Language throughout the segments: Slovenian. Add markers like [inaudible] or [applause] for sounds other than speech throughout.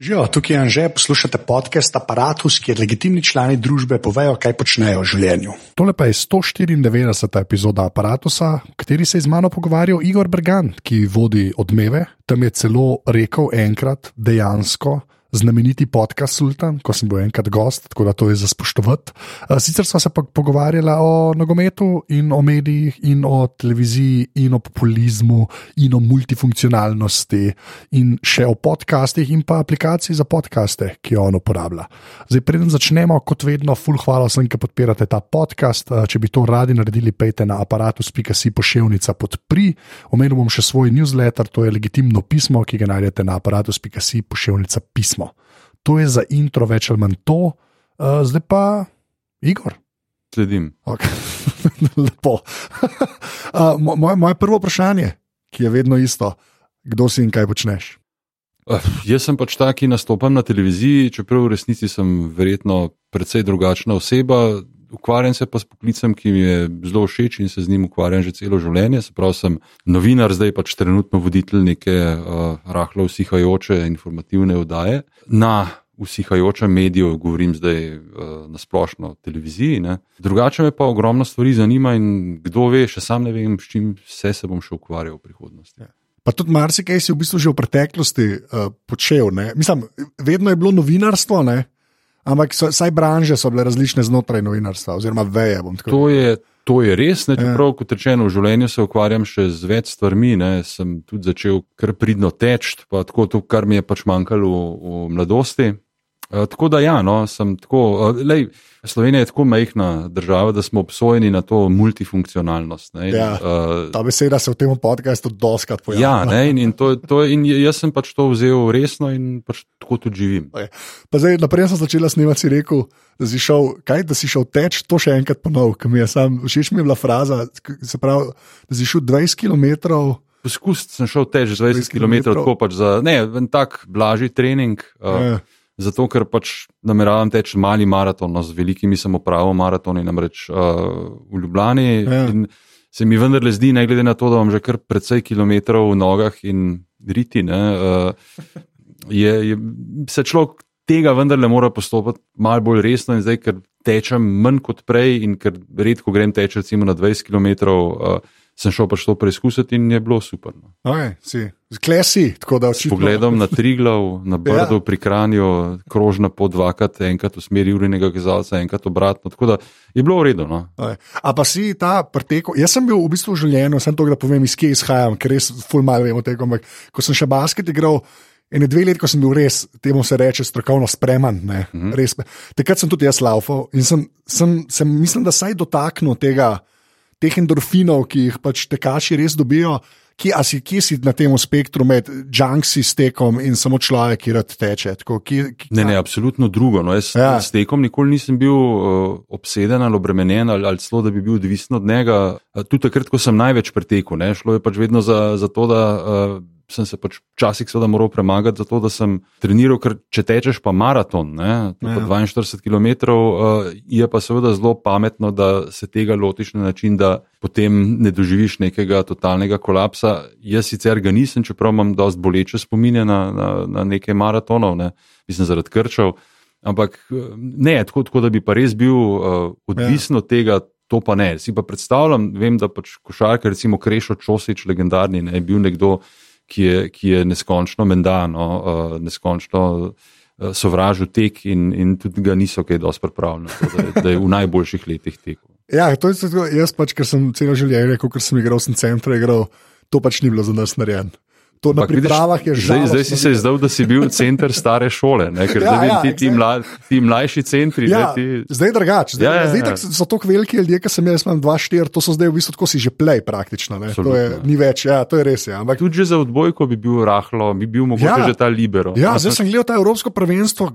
Živijo, tukaj je Anže, poslušate podcast Apparatus, kjer legitimni člani družbe povejo, kaj počnejo v življenju. Tole pa je 194. epizoda aparata, v kateri se je z mano pogovarjal Igor Bergan, ki vodi odmeve. Tam je celo rekel enkrat, dejansko. Znameniti podcast Sultan, ko sem bil enkrat gost, tako da to je za spoštovati. Sicer smo se pa pogovarjali o nogometu in o medijih, in o televiziji, in o populizmu, in o multifunkcionalnosti, in še o podcastih, in pa aplikaciji za podcaste, ki jo on uporablja. Zdaj, preden začnemo, kot vedno, full hvala vsem, ki podpirate ta podcast. Če bi to radi naredili, pejte na aparatus.si pošiljnica podpri. Omenil bom še svoj newsletter, to je legitimno pismo, ki ga najdete na aparatus.si pošiljnica pismo. To je za intro več ali manj to, uh, zdaj pa Igor. Sledim. Okay. [laughs] Lepo. [laughs] uh, moje, moje prvo vprašanje, ki je vedno isto, kdo si in kaj počneš. Uh, jaz sem pač ta, ki nastopam na televiziji, čeprav v resnici sem verjetno precej drugačna oseba. Ukvarjam se pa s poklicem, ki mi je zelo všeč in se z njim ukvarjam že celo življenje. Se pravi, sem novinar, zdaj pač trenutno voditelj neke uh, rahlo usihajoče informativne oddaje. Na usihajočem mediju govorim zdaj uh, na splošno televiziji. Ne. Drugače me pa ogromno stvari zanima in kdo ve, še sam ne vem, s čim vse se bom še ukvarjal v prihodnosti. Ja. Pa tudi marsikaj si v bistvu že v preteklosti uh, počel. Ne? Mislim, vedno je bilo novinarstvo. Ne? Ampak so, saj branže so bile različne znotraj novinarstva, oziroma veje. To je, to je res, ne, čeprav, kot rečeno, v življenju se ukvarjam še z več stvarmi. Ne, sem tudi začel kar pridno teči, pa tako to, kar mi je pač manjkalo v, v mladosti. Uh, tako da, ja, no, sem tako. Uh, lej, Slovenija je tako majhna država, da smo obsojeni na to multifunkcionalnost. Ne, ja, uh, ta beseda se v tem podkastu doskrat pojavlja. Ja, ne, in, in, to, to, in jaz sem pač to vzel resno in pač tako tudi živim. Pa zdaj, naprej sem začela snemati, si rekel, da si šel, kaj, da si šel teč, to še enkrat ponov, ker mi je sam, všeč mi je bila fraza, se pravi, da si šel 20 km. Poskusiti sem šel teč 20 km, tako pač za ne, en tak blažji trening. Uh, ja. Zato, ker pač nameravam teči mali maraton, no, z velikimi sem opravil maratoni, namreč uh, v Ljubljani. Ja. Se mi vendarle zdi, ne glede na to, da imam že kar precej kilometrov v nogah in riti, ne, uh, je, je, se človek tega vendarle mora postopati malo bolj resno in zdaj, ker tečem manj kot prej in ker redko grem teči recimo na 20 km. Uh, sem šel pač to preizkusiti in je bilo super. No. Klesi, tako da vsi. Pogledom na Triglav, na Brdo ja. pri Kranju, krožna po dvakrat, enkrat v smeri urinega kazalca, enkrat obratno. Tako da je bilo v redu. No. A pa si ta preteko, jaz sem bil v bistvu v življenju, sem to, da povem, iz kje izhajam, ker res ful malo vem o tem. Ko sem še basket igral. In dve leti, ko sem bil res, temu se reče, strokovno spreman, mm -hmm. takrat sem tudi jaz laufal in sem, sem, sem, mislim, da saj dotaknil tega, teh endorfinov, ki jih pač tekači res dobijo. Kje si, kje si na tem spektru med junksi s tekom in samo človek, ki rad teče? Tako, kje, kje, ne, ne, absolutno drugo. No, jaz ja. s tekom nikoli nisem bil uh, obseden ali obremenjen ali, ali celo, da bi bil odvisen od njega. Uh, tudi takrat, ko sem največ pretekel, ne, šlo je pač vedno za, za to, da. Uh, sem se pač včasih seveda moral premagati, zato da sem treniral, ker če tečeš pa maraton, ne, ja. 42 km, uh, je pa seveda zelo pametno, da se tega lotiš na način, da potem ne doživiš nekega totalnega kolapsa. Jaz sicer ga nisem, čeprav imam dosti boleče spominje na, na, na nekaj maratonov, ne, mislim zaradi krčev. Ampak ne, tako, tako da bi pa res bil uh, odvisen ja. od tega. To pa ne. Si pa predstavljam, vem, da pač košarkar, recimo Krešo Čosič, legendarni, ne, je bil nekdo, ki je, ki je neskončno mendano, uh, neskončno uh, sovražil tek in, in tudi ga niso kaj dosti pripravljeni, da, da je v najboljših letih tekel. Ja, to je tako, jaz pač, ker sem celo življenje rekel, ker sem igral v centru, igral, to pač ni bilo za nas narejeno. To na pripravah je že. Zdaj, zdaj si se izdal, da si bil center stare šole, ne? ker ja, zdaj ja, ti, ti, mla, ti mlajši centri. Ja, ti... Zdaj drugače. Zdaj, ja, ja, zdaj ja. so tako veliki ljudje, ki sem jaz, imam 2-4, to so zdaj v bistvu tako si že play praktično. To je, ni več, ja, to je res. Ja. Ampak... Tudi za odbojko bi bil rahlo, bi bil mogoče ja, že ta libero. Ja, zdaj sem gledal ta Evropsko prvenstvo,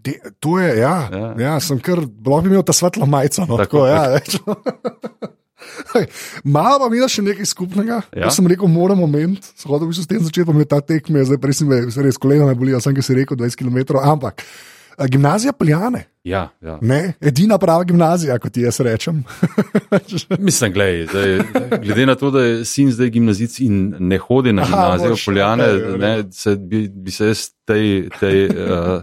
de, to je, ja, ja. ja sem kar, lahko bi imel ta svetla majica. No, tako, tako, ja, [laughs] [laughs] Malo pa mi je še nekaj skupnega. Ja? Jaz sem rekel, moramo moment, shodil bi se s tem začeti, pa mi je ta tekme, zdaj res me res kolena ne bolijo, sem ki si rekel 20 km. Ampak Gimnazija Poljane. Ja, ja. Ne, edina prava gimnazija, kot jaz rečem. [laughs] Mislim, glej, zdaj, glede na to, da je sin zdaj gimnazic in ne hodi na gimnazijo Aha, Poljane, okay, ne, se, bi, bi se jaz tej, tej, uh,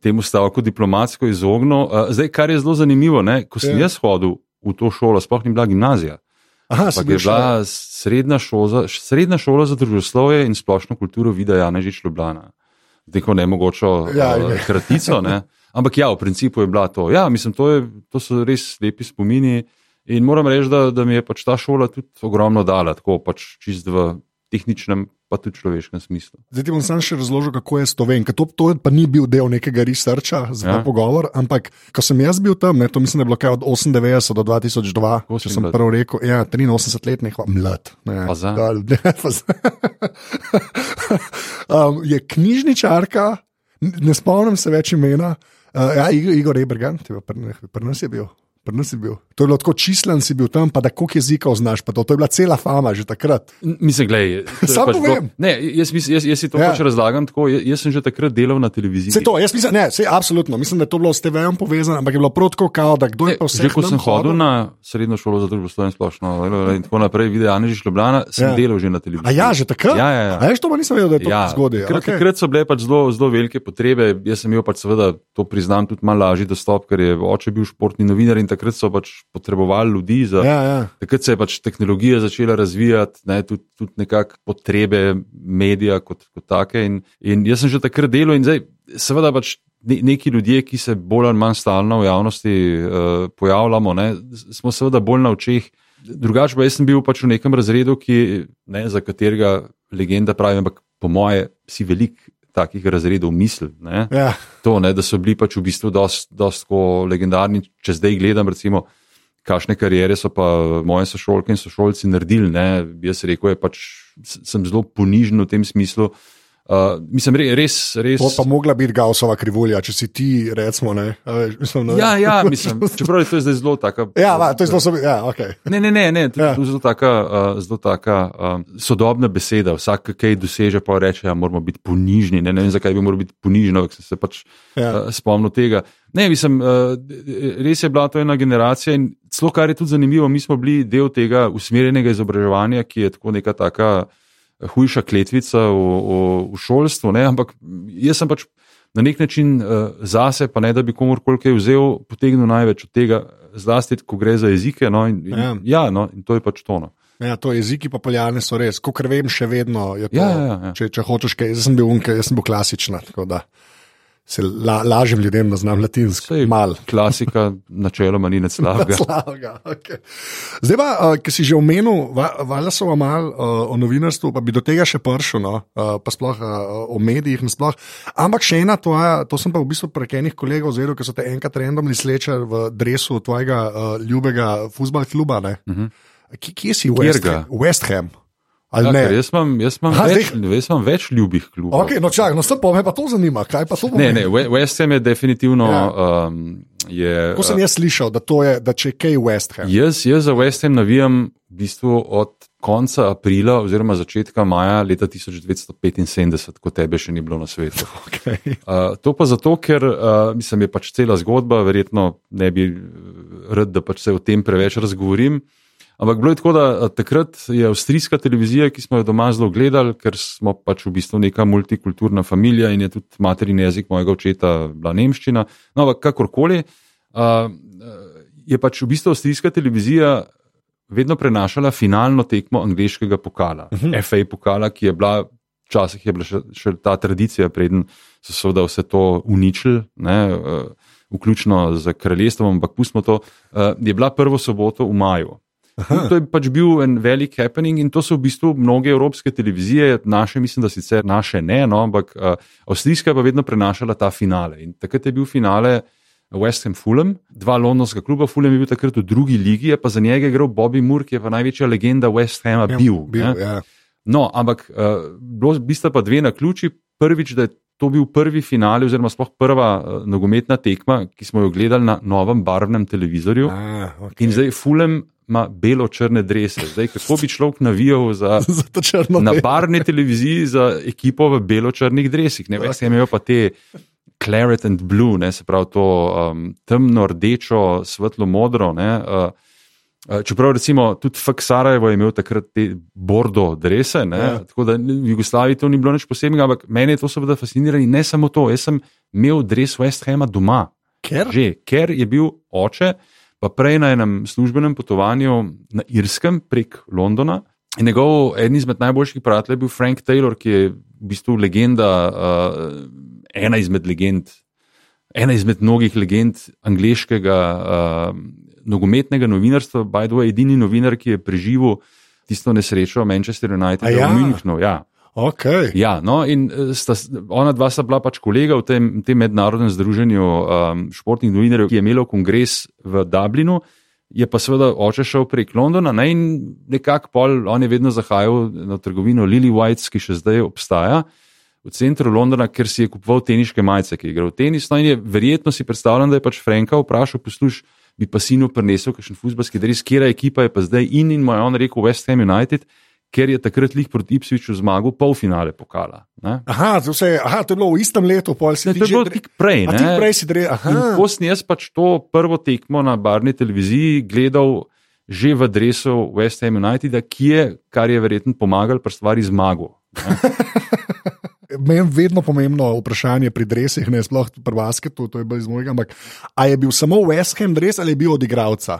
temu stavku diplomatsko izognil. Uh, zdaj, kar je zelo zanimivo, ne, ko sem ja. jaz hodil v to šolo, sploh ni bila gimnazija. Aha, je bila srednja šola, srednja šola za družboslovje in splošno kulturo videa Janežič Ljubljana. Neko ne mogočo ja, uh, [laughs] kratico. Ne. Ampak ja, v principu je bila to. Ja, mislim, to, je, to so res lepi spomini. In moram reči, da, da mi je pač ta šola tudi ogromno dala, tako pač čist v tehničnem, pa tudi človeškem smislu. Zdaj ti bom sam še razložil, kako je to vem. To, to pa ni bil del nekega researcha za ja. pogovor, ampak ko sem jaz bil tam, ne, to mislim, da je bilo kaj od 98 do 2002, če sem prvo rekel, ja, 83 let, nekaj mlad. Ne, dal, ne, [laughs] um, je knjižničarka, ne spomnim se več imena. Uh, ja, Igor Ebergan, ti pa pri nas je bil. Pri nas je bil. To je bilo tako čislen, si bil tam, pa da koliko jezikov znaš. To, to je bila cela fama že takrat. Mislim, gledaj. [laughs] Sam pač povem. Ne, jaz, jaz, jaz, jaz si to ja. pač razlagam tako. Jaz, jaz sem že takrat delal na televiziji. Se to, jaz mislim, ne, se, absolutno. Mislim, da je to bilo s TV-jem povezano, ampak je bilo prav tako, kao, da kdo je pa vse. Že ko sem hodil na srednjo šolo za družbo slovensko splošno in tako naprej, videl Anežiš Ljubljana, sem ja. delal že na televiziji. A ja, že takrat? Ja, ja, ja. A veš, to pa nisem vedel, da je to ja. zgodaj. Takrat, okay. takrat so bile pač zelo, zelo velike potrebe. Jaz sem imel pač seveda, to priznam, tudi malo lažji dostop, ker je oče bil športni novinar in takrat so pač potrebovali ljudi. Za, ja, ja. Takrat se je pač tehnologija začela razvijati, ne, tudi, tudi nekako potrebe medija kot, kot take. In, in jaz sem že takrat delal in zdaj, seveda, pač ne, neki ljudje, ki se bolj ali manj stalno v javnosti uh, pojavljamo, ne, smo seveda bolj na očeh. Drugače pa jaz sem bil pač v nekem razredu, ki, ne, za katerega legenda pravi, ampak po moje si velik. Takih razredov misli. Ja. To, ne, da so bili pač v bistvu dosti legendarni. Če zdaj gledam, recimo, uh, kakšne karijere so pa moje sošolke in sošolci naredili. Ne? Jaz rekel, da pač sem zelo ponižen v tem smislu. Uh, mislim, res, res. To pa mogla biti Gaussova krivulja, če si ti, recimo. Ne, mislim, ne. Ja, ja, [laughs] mislim, čeprav je to zdaj zelo tako. Ja, va, to je zelo, ja, ok. Ne, ne, ne, ne to, ja. to je zelo taka, uh, zelo taka uh, sodobna beseda. Vsak, ki doseže, pa reče, da ja, moramo biti ponižni. Ne, ne vem, zakaj bi morali biti ponižni, ampak sem se pač ja. uh, spomnil tega. Ne, mislim, uh, res je bila to ena generacija in celo kar je tudi zanimivo, mi smo bili del tega usmerjenega izobraževanja, ki je tako neka taka hujša kletvica v, v, v šolstvu. Ne? Ampak jaz sem pač na nek način uh, zase, pa ne da bi komorkoli kaj vzel, potegnil največ od tega, zlasti, ko gre za jezike. No? In, in, ja. Ja, no? in to je pač tono. Ja, to jeziki pa poljane so res, kot vem, še vedno. To, ja, ja, ja. Če, če hočeš kaj, jaz sem bil unke, jaz sem bil klasična se la, lažem ljudem, da znam latinsko. Klasika, [laughs] načeloma ni nič slabega. okay. Zdaj, pa, uh, ki si že omenil, valjda so mal uh, o novinarstvu, pa bi do tega še prišel, no? uh, pa sploh uh, o medijih. Sploh. Ampak še ena tvoja, to sem pa v bistvu prek enih kolegov zvedel, ki so te enkrat randomni slečali v dresu tvojega uh, ljubega futbalskega kluba. Uh mhm. -huh. Kje si, West, West Ham? Ja, jaz, imam, jaz, imam ha, več, jaz imam več ljubih klubov. Okay, no, čak, no, pa me pa to zanima. Pa to ne, ne, West Ham je definitivno. Ja. Um, je, Ko sem jaz slišal, da, je, da če je kaj West Ham. Jaz, jaz za West Ham navijam v bistvu od konca aprila oziroma začetka maja leta 1975, ko tebe še ni bilo na svetu. [laughs] Okay. Uh, to pa zato, ker uh, mislim, je pač cela zgodba, verjetno ne bi rad, da pač se o tem preveč razgovorim. Ampak bilo je tako, da takrat je avstrijska televizija, ki smo jo doma zelo gledali, ker smo pač v bistvu neka multikulturna družina in je tudi materin jezik mojega očeta bila nemščina. No, ampak kakorkoli, uh, je pač v bistvu avstrijska televizija vedno prenašala finalno tekmo angliškega pokala, uh -huh. FA pokala, ki je bila. Včasih je bila še, še ta tradicija, preden so seveda vse to uničili, ne, uh, vključno z kraljestvom, ampak pustimo to. Uh, je bila prvo soboto v maju. To je pač bil en velik happening in to so v bistvu mnoge evropske televizije, naše, mislim, da sicer naše ne, no, ampak uh, avstrijska pa vedno prenašala ta finale. In takrat je bil finale West Ham Fulham, dva londonska kluba, Fulham je bil takrat v drugi ligi, pa za njega je igral Bobby Moore, ki je pa največja legenda West Hama ja, bil. bil ja. No, ampak uh, bilo sta pa dve na ključi. Prvič, da je to bil prvi finale, oziroma sploh prva uh, nogometna tekma, ki smo jo gledali na novem barvnem televizorju. Ah, okay. In zdaj Fulham ima belo-črne drese. Zdaj, kako bi človek navijal za, [laughs] za na barni televiziji za ekipo v belo-črnih dresih? Ne vem, okay. imajo pa te claret and blue, ne, se pravi to um, temno, rdečo, svetlo modro. Ne, uh, Čeprav recimo tudi Fak Sarajevo je imel takrat te bordo drese, ja. tako da v Jugoslaviji to ni bilo nič posebnega, ampak meni je to seveda fasciniralo in ne samo to, jaz sem imel dres West Hama doma. Ker? Že, ker je bil oče, pa prej na enem službenem potovanju na Irskem prek Londona. In njegov eden izmed najboljših prijateljev je bil Frank Taylor, ki je v bistvu legenda, uh, ena izmed legend, ena izmed mnogih legend angliškega. Uh, nogometnega novinarstva, by the way, edini novinar, ki je preživel tisto nesrečo Manchester United ja? v Münchnu. Ja. Okay. Ja, no, in eh, sta, ona dva sta bila pač kolega v tem, tem mednarodnem združenju um, športnih novinarjev, ki je imelo kongres v Dublinu. Je pa seveda oče šel prek Londona ne, in nekako pol, on je vedno zahajal na trgovino Lily White, ki še zdaj obstaja v centru Londona, ker si je kupoval teniške majice, ki je igral tenis. No, in je verjetno si predstavljal, da je pač Franka vprašal, poslušaj bi pa sinu prinesel kakšen futbalski dres, kera ekipa je pa zdaj in in moj on rekel West Ham United. Ker je takrat lih proti Ipsviču zmagal polfinale pokala. Aha, vse, aha, to je bilo v istem letu, pol si videl. To je bilo tik prej. Tik prej si dre, Ko sem jaz pač to prvo tekmo na barni televiziji gledal že v adresu West Ham United, ki je, kar je verjetno pomagal pri stvari zmagu. [laughs] meni vedno pomembno vprašanje pri drevesih, ne sploh pri basketu, to je bilo iz mojega. Ampak, a je bil samo West Ham dreves ali je bil od igralca?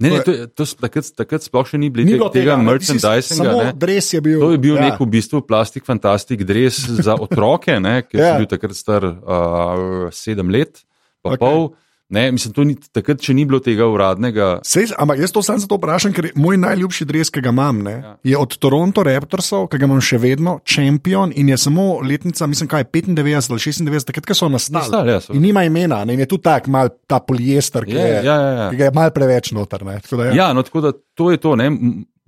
Ne, ne, to, to, takrat, takrat sploh še ni bilo ni tega, tega merchandisinga. Je bil, to je bil ja. nek v bistvu plastik, fantastik dres za otroke, ki [laughs] je ja. bil takrat star uh, sedem let, pa okay. pol. Ne, mislim, ni, takrat, če ni bilo tega uradnega. Sej, ampak jaz to samo zato vprašam, ker moj najljubši dres, ki ga imam, ne, ja. je od Toronto Raptorsov, ki ga imam še vedno, šampion in je samo letnica, mislim, kaj 95 ali 96, takrat, ko so nastali. Ja, in nima imena, ne, in je tu tak mal ta poliester, ki, je, ja, ja, ja. ki je mal preveč noter. Ne, da, ja. ja, no, tako da to je to. Ne,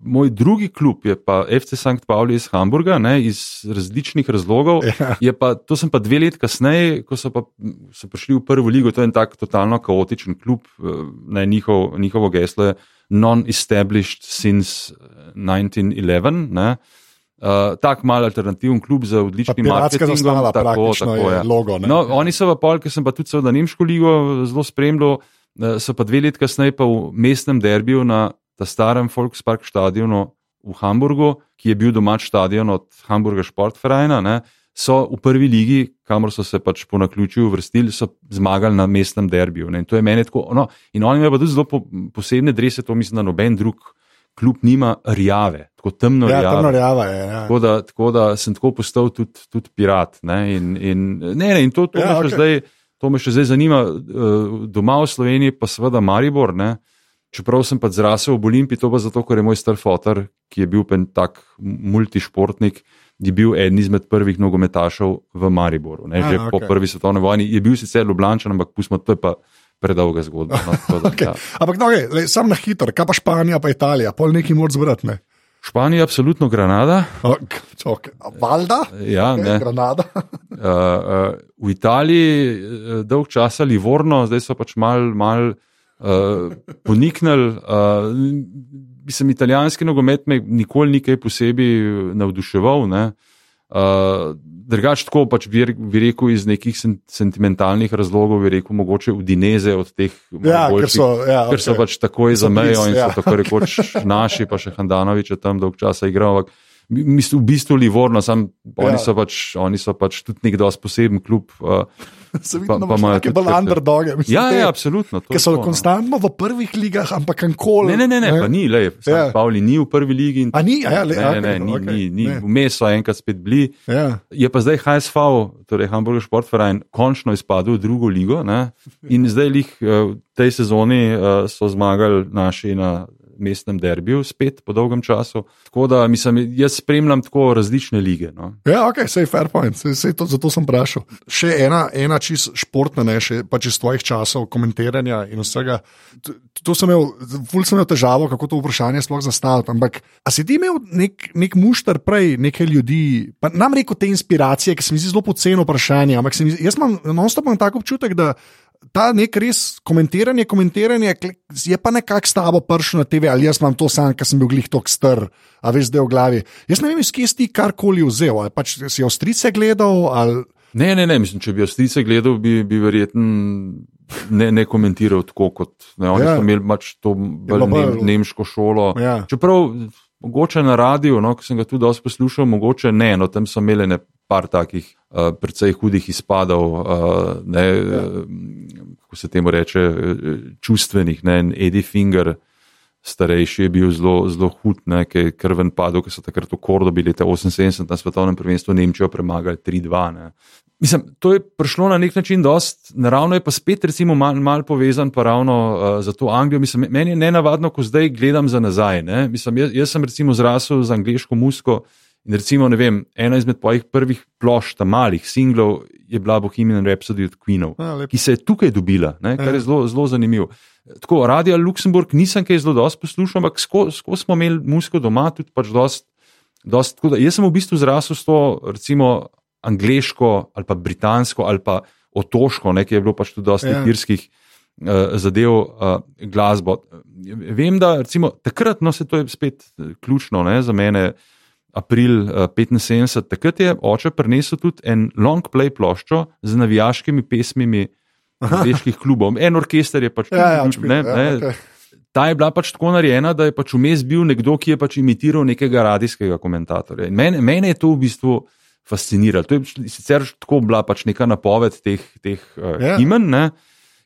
Moj drugi klub je pa FC St. Pauli iz Hamburga, ne, iz različnih razlogov. Ja. Pa, to sem pa dve leti kasneje, ko so, pa, so prišli v prvo ligo, to je en tak totalno kaotičen klub, eh, ne, njihov, njihovo geslo je non-established since 1911. Ne. Uh, tak mal alternativen klub za odlični marketing. Znala, tako, tako, ja. logo, no, oni so pa pol, ker sem pa tudi seveda Nemško ligo zelo spremljal, so pa dve leti kasneje pa v mestnem derbiju na ta starem Volkspark stadionu v Hamburgu, ki je bil domač stadion od Hamburga Sportfreina, ne, so v prvi ligi, kamor so se pač po naključju vrstili, so zmagali na mestnem derbiju. Ne, in to je meni tako. No, in oni imajo pa tudi zelo po, posebne drese, to mislim, da noben drug. Kljub nima rjave, tako temno ja, rjave. Temno rjave je, ja. tako, da, tako da sem tako postal tudi, tudi pirat. Ne? In, in, ne, ne, in to, to, ja, me okay. zdaj, to me še zdaj zanima. Eh, doma v Sloveniji pa seveda Maribor. Ne? Čeprav sem pa zrasel v Olimpiji, to pa zato, ker je moj star fotor, ki je bil tak multišportnik, je bil eden izmed prvih nogometašev v Mariboru. Ne, že A, okay. po prvi svetovni vojni je bil sicer Ljubljančan, ampak pustimo, to je pa predolga zgodba. No, da, [laughs] okay. ja. Ampak no, okay, sam na hitro, kaj pa Španija, pa Italija, pol neki moraš zbrati. Ne? Španija je absolutno Granada. Okay. Valda? Ja, ne. Granada. uh, [laughs] uh, v Italiji uh, dolg časa Livorno, zdaj so pač mal. mal uh, poniknili. Uh, mislim, italijanski nogomet me nikoli ni kaj posebej navduševal. Ne? Uh, Drugač, tako pač bi, bi rekel iz nekih sentimentalnih razlogov, bi rekel mogoče v Dineze od teh ja, boljših, ker so, ja, ker so okay. pač takoj za mejo in ja. so tako rekoč naši, pa še Handanovič tam dolg časa igral. Mislim, v bistvu Livorno, sam, ja. oni, so pač, oni so pač tudi nek dosti poseben klub. Uh, [laughs] Se vidi, da imajo neke bolj underdoge. Ja, ja, absolutno. Ki so no. konstantno v prvih ligah, ampak kankoli. Ne, ne, ne, ne, pa ni, le, ja. Pavli ni v prvi ligi. A ni, ja, le, ne, okay, ne, ni, okay, ni, ni. vmes so enkrat spet bili. Ja. Je pa zdaj HSV, torej Hamburger Sportverein, končno izpadel v drugo ligo ne? in zdaj jih eh, v tej sezoni uh, so zmagali naši na mestnem derbiju, spet po dolgem času. Tako da mislim, jaz spremljam tako različne lige. No. Ja, ok, sej fair point, sej, sej to, zato sem vprašal. Še ena, ena čist športna, ne še pač iz tvojih časov, komentiranja in vsega. To sem imel, ful sem imel težavo, kako to vprašanje sploh zastaviti. Ampak, a si ti imel nek, nek mušter prej, nekaj ljudi, pa nam reko te inspiracije, ki se mi zdi zelo poceno vprašanje, ampak mi, jaz imam non-stop tako občutek, da ta nek res komentiranje, komentiranje je pa nekako s tabo pršil na TV, ali jaz imam to sam, ker sem bil glih tok str, a veš zdaj v glavi. Jaz ne vem, iz kje si karkoli vzel, ali pač si avstrice gledal, ali, Ne, ne, ne, mislim, če bi Avstrijce gledal, bi, bi verjetno ne, ne komentiral tako kot ne. Oni ja. so imeli pač to bolj ne, nemško šolo. Ja. Čeprav mogoče na radiju, no, ki sem ga tudi dosti poslušal, mogoče ne, no tam so imeli ne par takih uh, precej hudih izpadov, uh, ne, ja. uh, kako se temu reče, čustvenih, ne, Eddie Finger. Starejši je bil zelo, zelo hud, ki je krven padel, ki so takrat v Kordobi leta 78 na svetovnem prvenstvu Nemčijo premagali 3-2. Mislim, to je prišlo na nek način dost naravno, je pa spet recimo mal, mal povezan pa ravno uh, za to Anglijo. Mislim, meni je nenavadno, ko zdaj gledam za nazaj. Mislim, jaz, jaz sem recimo zrasel z angliško musko in recimo, ne vem, ena izmed mojih prvih plošč, ta malih singlov je bila Bohemian Rhapsody od Queenov, A, ki se je tukaj dobila, ne, kar je ja. zelo, zelo zanimivo. Tako, Radio Luxemburg nisem kaj zelo dosti poslušal, ampak skozi sko smo imeli musko doma tudi pač dost. Dost, da, jaz sem v bistvu zrasel s to, recimo, angliško ali pa britansko ali pa otoško, nekaj je bilo pač tudi dosti ja. irskih uh, zadev uh, glasbo. Vem, da recimo, takrat, no se to je spet eh, ključno ne, za mene, april uh, 75, takrat je oče prinesel tudi en long play ploščo z navijaškimi pesmimi angliških klubov. En orkester je pač ja, ja, špil, ne, ja, ne, okay. Ta je bila pač tako narejena, da je pač vmes bil nekdo, ki je pač imitiral nekega radijskega komentatorja. Mene, mene je to v bistvu fasciniralo. To je sicer tako bila pač neka napoved teh, teh uh, ja. imen, ne,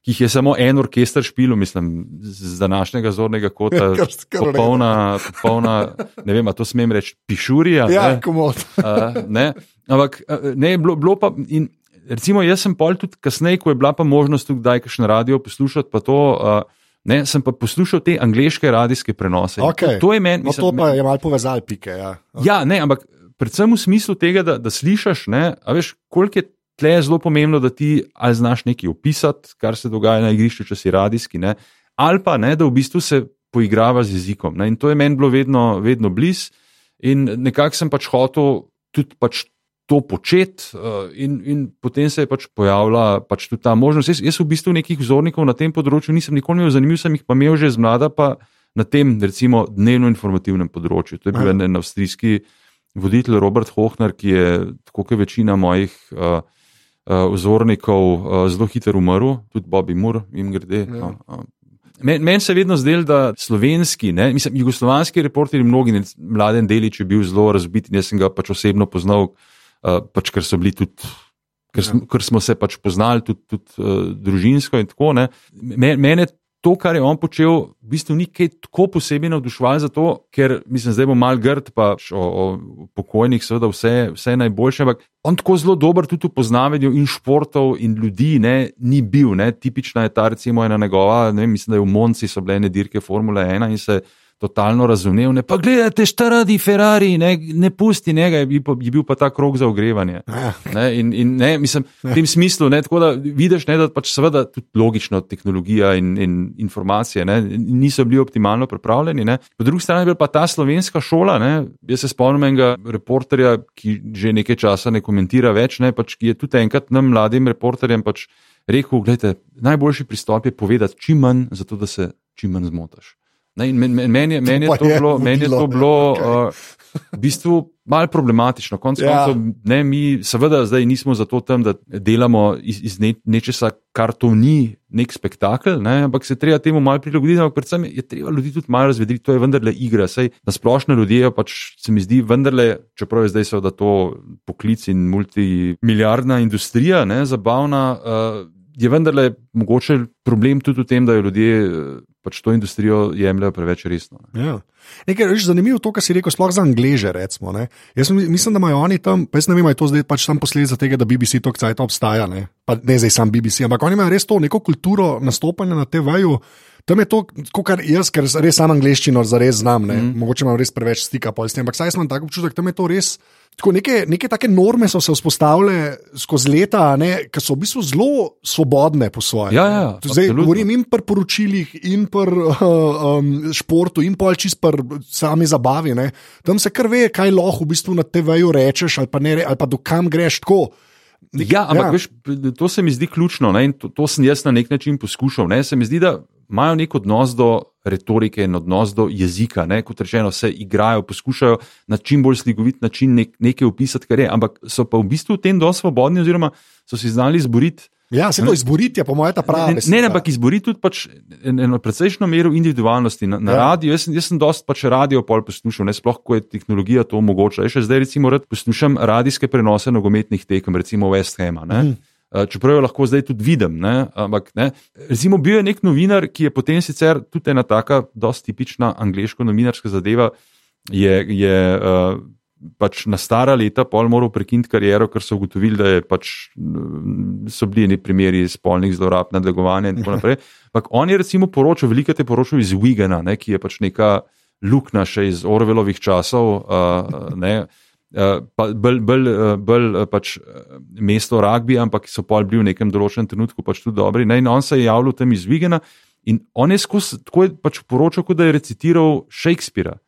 ki jih je samo en orkester špil, mislim, z današnjega zornega kota. Ja, popolna, popolna, ne vem, to smem reči, pišurija. Ja, komod. uh, ne, ampak ne, bilo, bilo pa. In, Recimo, jaz sem pol tudi kasneje, ko je bila pa možnost tudi kdaj kakšno radio poslušati, pa to, uh, ne, sem pa poslušal te angliške radijske prenose. Okay. To, to je meni. No, to pa je malo povezal, pike. Ja, okay. ja ne, ampak predvsem v smislu tega, da, da slišiš, veš, koliko je tle zelo pomembno, da ti ali znaš nekaj opisati, kar se dogaja na igrišču, če si radijski, ne? ali pa ne, da v bistvu se poigrava z jezikom. Ne? In to je meni bilo vedno, vedno blizu, in nekako sem pač hotel tudi pač. To početi, uh, in, in potem se je pač pojavila pač tudi ta možnost. Jaz, jaz v bistvu nekih vzornikov na tem področju nisem nikoli imel, zanimiv sem jih pa imel že z mlada, pa na tem, recimo, dnevno-informativnem področju. To je bil en avstrijski voditelj Robert Hohner, ki je, tako kot večina mojih uh, uh, vzornikov, uh, zelo hitro umrl, tudi Bobby Moore, jim grede. Ja. Uh, Meni men se je vedno zdelo, da slovenski, ne, mislim, jugoslovanski reporterji, mnogi mladen delič, je bil zelo razbit in jaz sem ga pač osebno poznal, uh, pač ker so bili tudi. Ker, ja. ker smo se pač poznali tudi, tudi uh, družinsko in tako naprej. Mene to, kar je on počel, v bistvu ni kaj tako posebej navduševalo, zato ker mislim, zdaj bo mal grd, pa o, o pokojnih, seveda vse, vse najboljše. Ampak on tako zelo dober tudi v poznavanju in športov in ljudi ne, ni bil. Ne. Tipična je ta, recimo, ena njegova, ne vem, mislim, da je v Monci so bile ene dirke Formule 1 in se totalno razumel. Ne, pa gledajte, šta radi Ferrari, ne, ne pusti njega, je, je bil pa ta krok za ogrevanje. Ja. Ne, in, in ne, mislim, v tem smislu, ne, tako da vidiš, ne, da pač seveda tudi logično tehnologija in, in informacije ne, niso bili optimalno pripravljeni. Ne. Po drugi strani je pa ta slovenska šola. Ne, jaz se spomnim enega reporterja, ki že nekaj časa ne komentira več, ne, pač, ki je tudi enkrat nam mladim reporterjem pač rekel: gledajte, najboljši pristop je povedati čim manj, zato da se čim manj zmotaš. Ne, men, men, meni je, men [laughs] je to bilo, men je to bilo okay. uh, v bistvu malo problematično. Konc ja. koncev, ne, mi seveda zdaj nismo zato tam, da delamo iz, iz ne, nečesa, kar to ni nek spektakel, ne, ampak se treba temu malo prilagoditi, ampak predvsem je treba ljudi tudi malo razvedriti, to je vendarle igra. Sej na splošno ljudje pač se mi zdi vendarle, čeprav je zdaj seveda to poklic in multimilijardna industrija, ne, zabavna. Uh, Je vendarle mogoče problem tudi v tem, da jo ljudje pač to industrijo jemljajo preveč resno. Ja. Nekaj je zanimivo, to, kar si rekel, sploh za Angleže. Recimo, jaz mislim, da imajo oni tam, pa jaz ne vem, je to zdaj pač tam posledica tega, da BBC to kcaj obstaja. Ne? Pa ne zdaj sam BBC, ampak oni imajo res to neko kulturo nastopanja na TV-ju. Tam je to, kar jaz, ker res sam angliščino zares znam, mm. mogoče imam res preveč stika s tem, ampak saj sem tako občutek, tam je to res. Tako neke, neke take norme so se vzpostavile skozi leta, ki so v bistvu zelo svobodne po svoje. Ja, ja, Zdaj govorim in pri poročilih, in pri uh, [laughs] um, športu, in pa čist pri sami zabavi. Ne. Tam se kar ve, kaj lahko v bistvu na TV-ju rečeš, ali pa, ne, ali pa do kam greš tako. Ja, ampak ja. Veš, to se mi zdi ključno ne, in to, to sem jaz na nek način poskušal. Ne. Se mi zdi, da imajo nek odnos do retorike in odnos do jezika. Ne? Kot rečeno, se igrajo, poskušajo na čim bolj slikovit način nek, nekaj opisati, kar je, ampak so pa v bistvu v tem dosti svobodni, oziroma so si znali izboriti. Ja, se to izboriti, po mojem, ta pravi. Ne, ne, ne, ampak izboriti tudi pač eno precejšno mero individualnosti. Na, na ja. radiju, jaz, jaz sem dosti pač radio pol poslušal, ne sploh, ko je tehnologija to omogoča. Jaz še zdaj, recimo, rad poslušam radijske prenose nogometnih tekem, recimo West Hama. Mm. Čeprav jo lahko zdaj tudi vidim. Ne? Ampak, ne? Recimo, bil je nek novinar, ki je potem sicer tudi ena taka, dosti tipična angliško-novinarska zadeva. Je, je uh, pač na stara leta pol moral prekiniti kariero, ker so ugotovili, da pač, so bili neki primeri spolnih zlorab, nadlegovanja in tako naprej. [laughs] Ampak on je recimo poročal, veliko te poročal iz Wigena, ne, ki je pač neka luknja še iz Orvelovih časov. Uh, ne, Uh, bolj bol, bol, pač, mesto rugby, ampak so pa bili v nekem določenem trenutku pač tudi dobri. Ne, in on se je javljal tam iz Vigena in on je skozi tako je pač poročal, kot da je recitiral Shakespearea.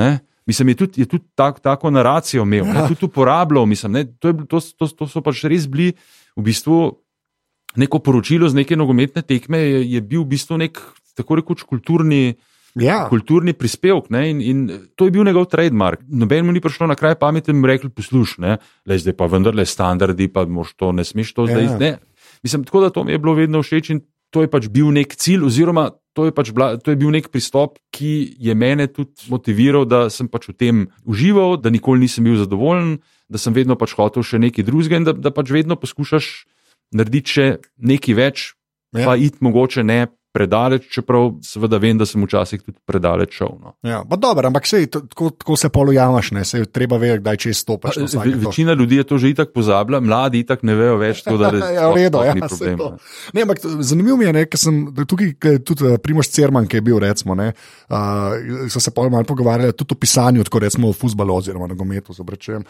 Ne. Mislim, je tudi, je tudi tak, tako naracijo imel, ja. tudi uporabljal. Mislim, ne, to, je, to, to, to so pač res bili v bistvu neko poročilo z neke nogometne tekme, je, je bil v bistvu nek tako rekoč kulturni. Ja. Kulturni prispevek ne, in, in to je bil njegov trademark. Noben mu ni prišlo na kraj pameti in mu rekel: Poslušaj, zdaj pa vendarle standardi, pa moš to ne smeš to zdaj. Ja. Mislim, tako da to mi je bilo vedno všeč in to je pač bil nek cilj, oziroma to je, pač bila, to je bil nek pristop, ki je mene tudi motiviral, da sem pač v tem užival, da nikoli nisem bil zadovoljen, da sem vedno pač hotel še nekaj drugega in da, da pač vedno poskušaš narediti še nekaj več, ja. pa iti mogoče ne predaleč, čeprav seveda vem, da sem včasih tudi predaleč šel. No. Ja, dobro, ampak sej, tako, tako se polujamaš, ne se treba vedeti, kdaj če stopiš. Ve, večina ljudi je to že itak pozabila, mladi itak ne vejo več, to, da [laughs] ja, redo, ja, problem, to. Ne, ampak, zanimivo mi je, ne, ker sem tukaj tudi uh, Primoš Cerman, ki je bil, recimo, ne, uh, so se pa malo pogovarjali tudi o pisanju, tako recimo o futbalu oziroma nogometu. Uh,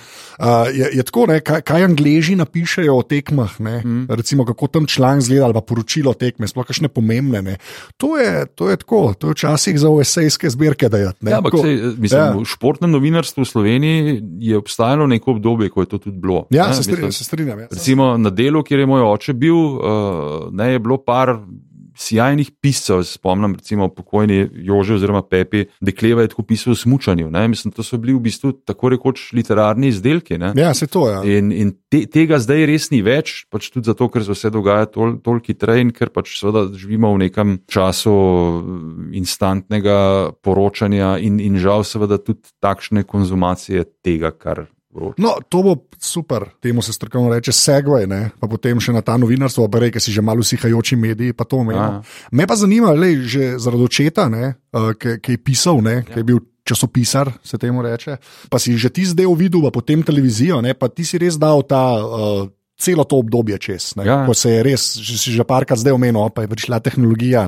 je, je tako, ne, kaj, kaj angliži napišejo o tekmah, ne, mm. recimo kako tam član zgleda ali pa poročilo o tekme, sploh kakšne pomembne. Ne, To je, to je tako, to je včasih za OSE-jske zbirke. Dajat, ja, ampak sej, mislim, ja. v športnem novinarstvu v Sloveniji je obstajalo neko obdobje, ko je to tudi bilo. Ja, ne, se, strinjam, mislim, se strinjam. Ja. Recimo na delu, kjer je moj oče bil, uh, ne, je bilo par sjajnih piscev, spomnim, recimo pokojni Jože oziroma Pepi, Dekleva je tako pisal o smučanju. Ne? Mislim, to so bili v bistvu tako rekoč literarni izdelki. Ne? Ja, se to je. Ja. In, in te, tega zdaj res ni več, pač tudi zato, ker se vse dogaja tol, toliko hitreje in ker pač seveda živimo v nekem času instantnega poročanja in, in žal seveda tudi takšne konzumacije tega, kar No, to bo super, temu se strokovno reče segway, ne? pa potem še na ta novinarstvo, pa reke si že malo usihajoči mediji. Me pa zanima, le že zaradi očeta, uh, ki je pisal, ja. ki je bil časopisar, se temu reče. Pa si že ti zdaj videl, pa potem televizijo, ne? pa ti si res dal ta. Uh, Celo to obdobje čez, ja. ko se je res, že si že parkrat zdaj omenil, pa je prišla tehnologija.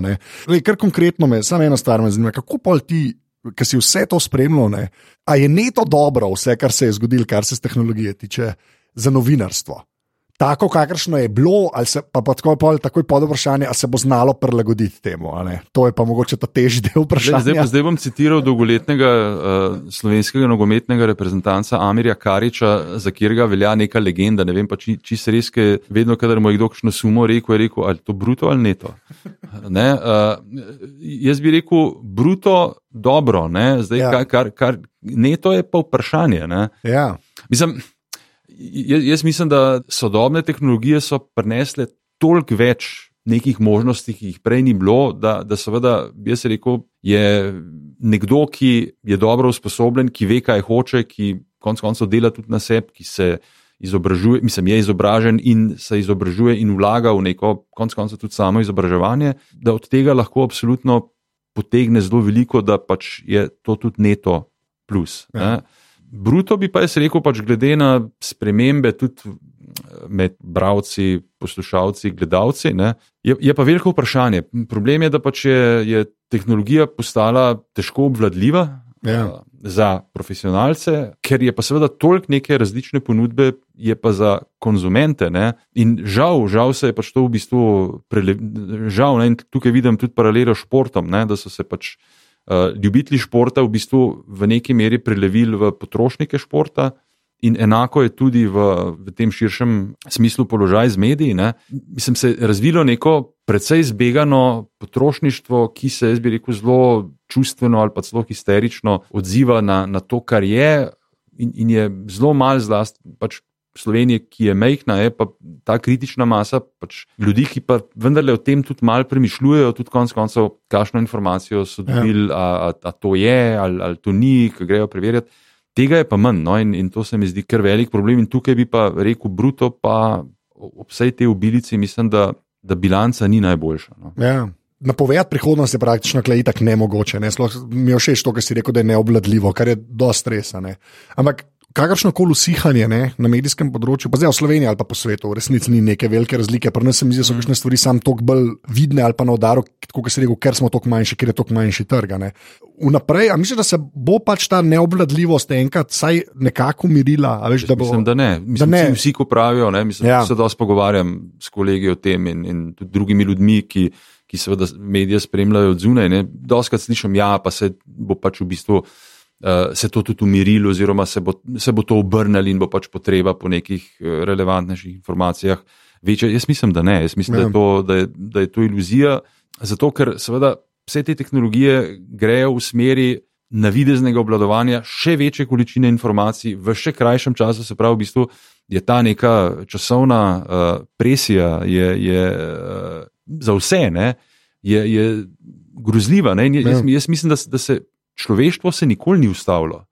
Lej, kar konkretno me, samo eno stvar me zanima, kako pa ti ki si vse to spremljal, ne, a je neto dobro vse, kar se je zgodilo, kar se tehnologije tiče, za novinarstvo. Tako, kakršno je bilo, ali se pa, pa tako, pa, tako je pod vprašanje, ali se bo znalo prilagoditi temu. To je pa mogoče ta težji del vprašanja. Zdaj, zdaj, zdaj bom citiral dolgoletnega uh, slovenskega nogometnega reprezentanta Amirja Kariča, za katerega velja neka legenda. Ne vem pa, či, či se res, ker vedno, kadar mu je kdo kakšno sumo rekel, je rekel, ali to bruto ali neto. Ne, uh, jaz bi rekel, bruto dobro, zdaj, ja. kar, kar, kar, neto je pa vprašanje. Ja. Mislim, jaz, mislim, da sodobne tehnologije so prinesle toliko več nekih možnosti, ki jih prej ni bilo, da, da seveda, jaz rekel, je nekdo, ki je dobro usposobljen, ki ve, kaj hoče, ki konec koncev dela tudi na sebi, ki se izobražuje, mislim, je izobražen in se izobražuje in vlaga v neko, konec koncev tudi samo izobraževanje, da od tega lahko absolutno potegne zelo veliko, da pač je to tudi neto plus. Ja. Bruto bi pa jaz rekel, pač glede na spremembe tudi med bravci, poslušalci, gledalci, ne, je, je pa veliko vprašanje. Problem je, da pač je, je tehnologija postala težko obvladljiva. Ja. Za profesionalce, ker je pa seveda toliko neke različne ponudbe, je pa za konzumente. Ne? In žal, žal se je pač to v bistvu, prele, žal, ne? tukaj vidim tudi paralelo s športom, ne? da so se pač uh, ljubitelji športa v bistvu v neki meri prelevili v potrošnike športa In enako je tudi v, v tem širšem smislu položaj z mediji. Ne. Mislim, se je razvilo neko precej zbegano potrošništvo, ki se, jaz bi rekel, zelo čustveno ali pa celo histerično odziva na, na to, kar je, in, in je zelo mal zlast. Pač Slovenije, ki je mehna, je pa ta kritična masa pač ljudi, ki pa vendarle o tem tudi malo premišljujejo, tudi konec koncev, kakšno informacijo so ja. dobili, ja. a, a, a to je ali, ali to ni, ki grejo preverjati. Tega je pa manj no? in, in to se mi zdi kar velik problem. In tukaj bi pa rekel, bruto, pa ob vsej tej obilici, mislim, da, da bilanca ni najboljša. No? Ja. Napovedati prihodnost je praktično tako ne mogoče. Ne? Mi je všeč to, kar si rekel, da je neobladljivo, kar je dosti stresa. Ampak kakršno koli usihanje ne, na medijskem področju, pa zdaj v Sloveniji ali pa po svetu, v resnici ni neke velike razlike. Pri nas se mi zdi, da so kakšne stvari sam toliko bolj vidne ali pa na udaru, kot se reče, ker smo toliko manjši, ker je toliko manjši trg. Vnaprej, a misliš, da se bo pač ta neobladljivost enkrat vsaj nekako umirila? Veš, da bo... Mislim, da ne. Mislim, da ne. Vsi, ko pravijo, ne, mislim, ja. se dosti pogovarjam s kolegi o tem in, in tudi drugimi ljudmi, ki. Ki seveda medije spremljajo od zunaj, doskrat slišim, ja, pa se bo pač v bistvu se to tudi umirilo, oziroma se bo, se bo to obrnilo in bo pač potreba po nekih uh, relevantnejših informacijah večja. Jaz mislim, da ne, jaz mislim, da je, ja. to, da, je, da je to iluzija, zato ker seveda vse te tehnologije grejo v smeri. Navideznega obladovanja še večje količine informacij v še krajšem času, se pravi, v bistvu je ta neka časovna uh, presija je, je, uh, za vse, ne, je, je grozljiva. Ne, jaz, ja. jaz mislim, da, da se človeštvo se nikoli ni ustavilo.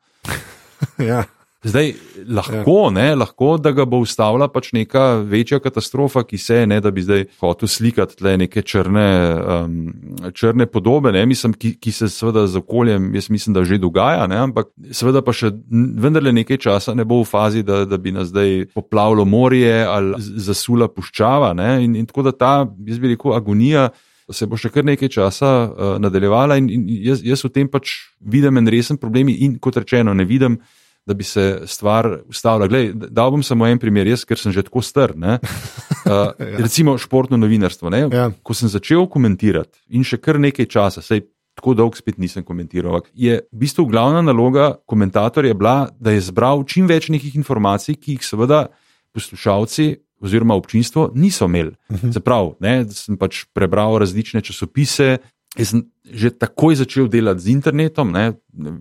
[laughs] ja. Zdaj, lahko, ja. ne, lahko, da ga bo ustavila pač neka večja katastrofa, ki se je, ne, da bi zdaj hotel slikati tle neke črne, um, črne podobe, ne, mislim, ki, ki se seveda z okoljem, jaz mislim, da že dogaja, ne, ampak seveda pa še vendarle nekaj časa ne bo v fazi, da, da bi nas zdaj poplavilo morje ali zasula puščava. Ne, in, in tako da ta, jaz bi rekel, agonija se bo še kar nekaj časa uh, nadaljevala, in, in jaz, jaz v tem pač vidim en resen problem, in kot rečeno, ne vidim, da bi se stvar ustavila. Glej, dal bom samo en primer, jaz, ker sem že tako star. Uh, [laughs] ja. Recimo športno novinarstvo. Ja. Ko sem začel komentirati in še kar nekaj časa, sej tako dolgo spet nisem komentiral, je v bistvu glavna naloga komentatorja bila, da je zbral čim več nekih informacij, ki jih seveda poslušalci oziroma občinstvo niso imeli. Uh -huh. Zaprav, ne, sem pač prebral različne časopise. Jaz sem že takoj začel delati z internetom. Ne.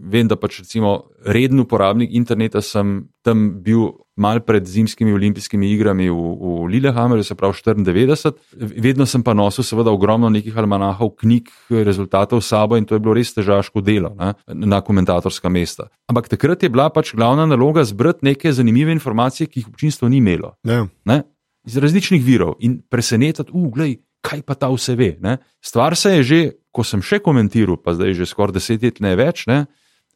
Vem, da pač recimo reden uporabnik interneta sem tam bil mal pred zimskimi olimpijskimi igrami v, v Lillehammerju, se pravi 94. Vedno sem pa nosil seveda ogromno nekih almanahov, knjig, rezultatov s sabo in to je bilo res težaško delo ne, na komentatorska mesta. Ampak takrat je bila pač glavna naloga zbrati neke zanimive informacije, ki jih občinstvo ni imelo. Ja. Ne iz različnih virov in presenetiti, uglej, kaj pa ta vse ve. Ne? Stvar se je že, ko sem še komentiral, pa zdaj že skoraj deset let ne več, ne,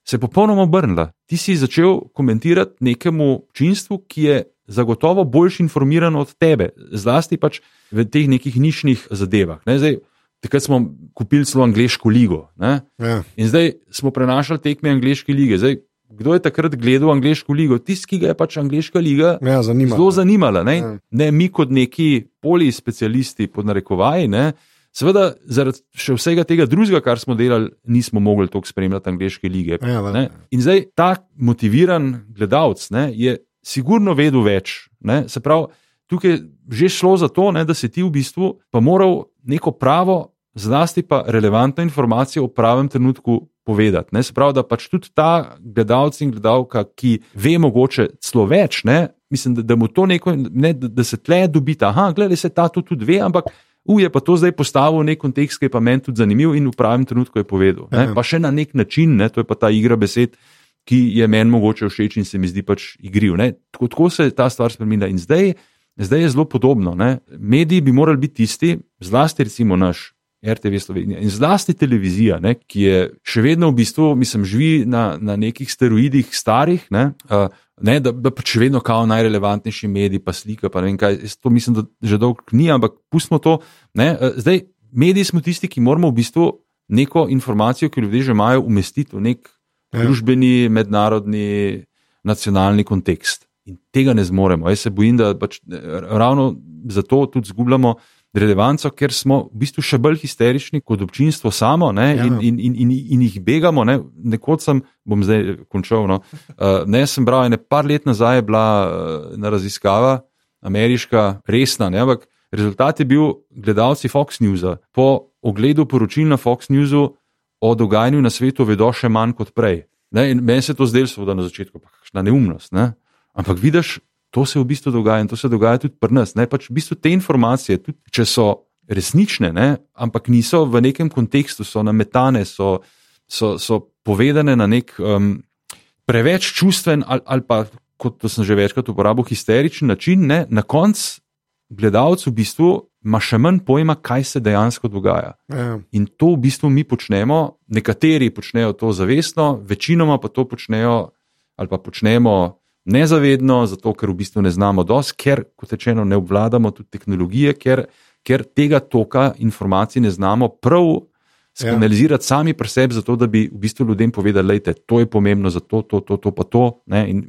se je popolnoma obrnila. Ti si začel komentirati nekemu občinstvu, ki je zagotovo bolj informirano od tebe, zlasti pač v teh nekih nišnih zadevah. Ne? Zdaj, Takrat smo kupili celo angliško ligo. Ja. In zdaj smo prenašali tekme angliške lige. Zdaj, kdo je takrat gledal angliško ligo, tisti, ki ga je pač angliška liga ja, zanimala. zelo zanimala. Ne? Ja. ne mi, kot neki polispecialisti, pod narekovaji, ne? seveda, zaradi še vsega tega drugega, kar smo delali, nismo mogli toliko spremljati angliške lige. Ja, In zdaj ta motiviran gledalec je sigurno vedel več. Ne? Se pravi, tukaj je že šlo za to, ne, da si ti v bistvu pa moral neko pravo. Zlasti pa relevantno informacijo v pravem trenutku povedati. Ne? Se pravi, da pač tudi ta gledalec in gledalka, ki ve mogoče celo več, ne? mislim, da, da mu to neko, ne, da, da se tle dobi, da gledaj, se ta to tudi ve, ampak u je pa to zdaj postavil v nek kontekst, ki je pa meni tudi zanimiv in v pravem trenutku je povedal. Ne? Pa še na nek način, ne? to je pa ta igra besed. Ki je meni mogoče všeč in se mi zdi pač igriv. Tako, tako se ta stvar spremenila. In zdaj, zdaj je zelo podobno. Ne? Mediji bi morali biti tisti, zlasti recimo naš RTV Slovenija in zlasti televizija, ne, ki je še vedno v bistvu, mislim, živi na, na nekih steroidih starih, ne, uh, ne, da, da pač še vedno kao najrelevantnejši mediji, pa slika. Pa kaj, to mislim, da že dolgo ni, ampak pustimo to. Ne, uh, zdaj, mediji smo tisti, ki moramo v bistvu neko informacijo, ki ljudje že imajo, umestiti v nek ja. družbeni, mednarodni, nacionalni kontekst. In tega ne zmoremo. Jaz se bojim, da pač ravno zato tudi zgubljamo relevanco, ker smo v bistvu še bolj histerični kot občinstvo samo ne, ja. in, in, in, in, in jih begamo. Ne. Nekoč sem, bom zdaj končal, no, uh, ne sem bral, ne par let nazaj je bila uh, na raziskava, ameriška, resna, ne, ampak rezultat je bil, gledalci Fox News po ogledu poročil na Fox Newsu o dogajanju na svetu vedo še manj kot prej. Ne, meni se to zdelo, da na začetku pa kakšna neumnost. Ne. Ampak vidiš, to se v bistvu dogaja in to se dogaja tudi pri nas. Ne? Pač v bistvu te informacije, tudi če so resnične, ne? ampak niso v nekem kontekstu, so nametane, so, so, so povedane na nek um, preveč čustven ali, ali pa, kot sem že večkrat uporabil, histeričen način, ne? na koncu gledalec v bistvu ima še manj pojma, kaj se dejansko dogaja. Ja. In to v bistvu mi počnemo, nekateri počnejo to zavestno, večinoma pa to počnejo ali pa počnemo nezavedno, zato ker v bistvu ne znamo dosti, ker, kot rečeno, ne obvladamo tudi tehnologije, ker, ker tega toka informacij ne znamo prav skanalizirati ja. sami pri sebi, zato da bi v bistvu ljudem povedali, da to je pomembno za to, to, to, to pa to. In,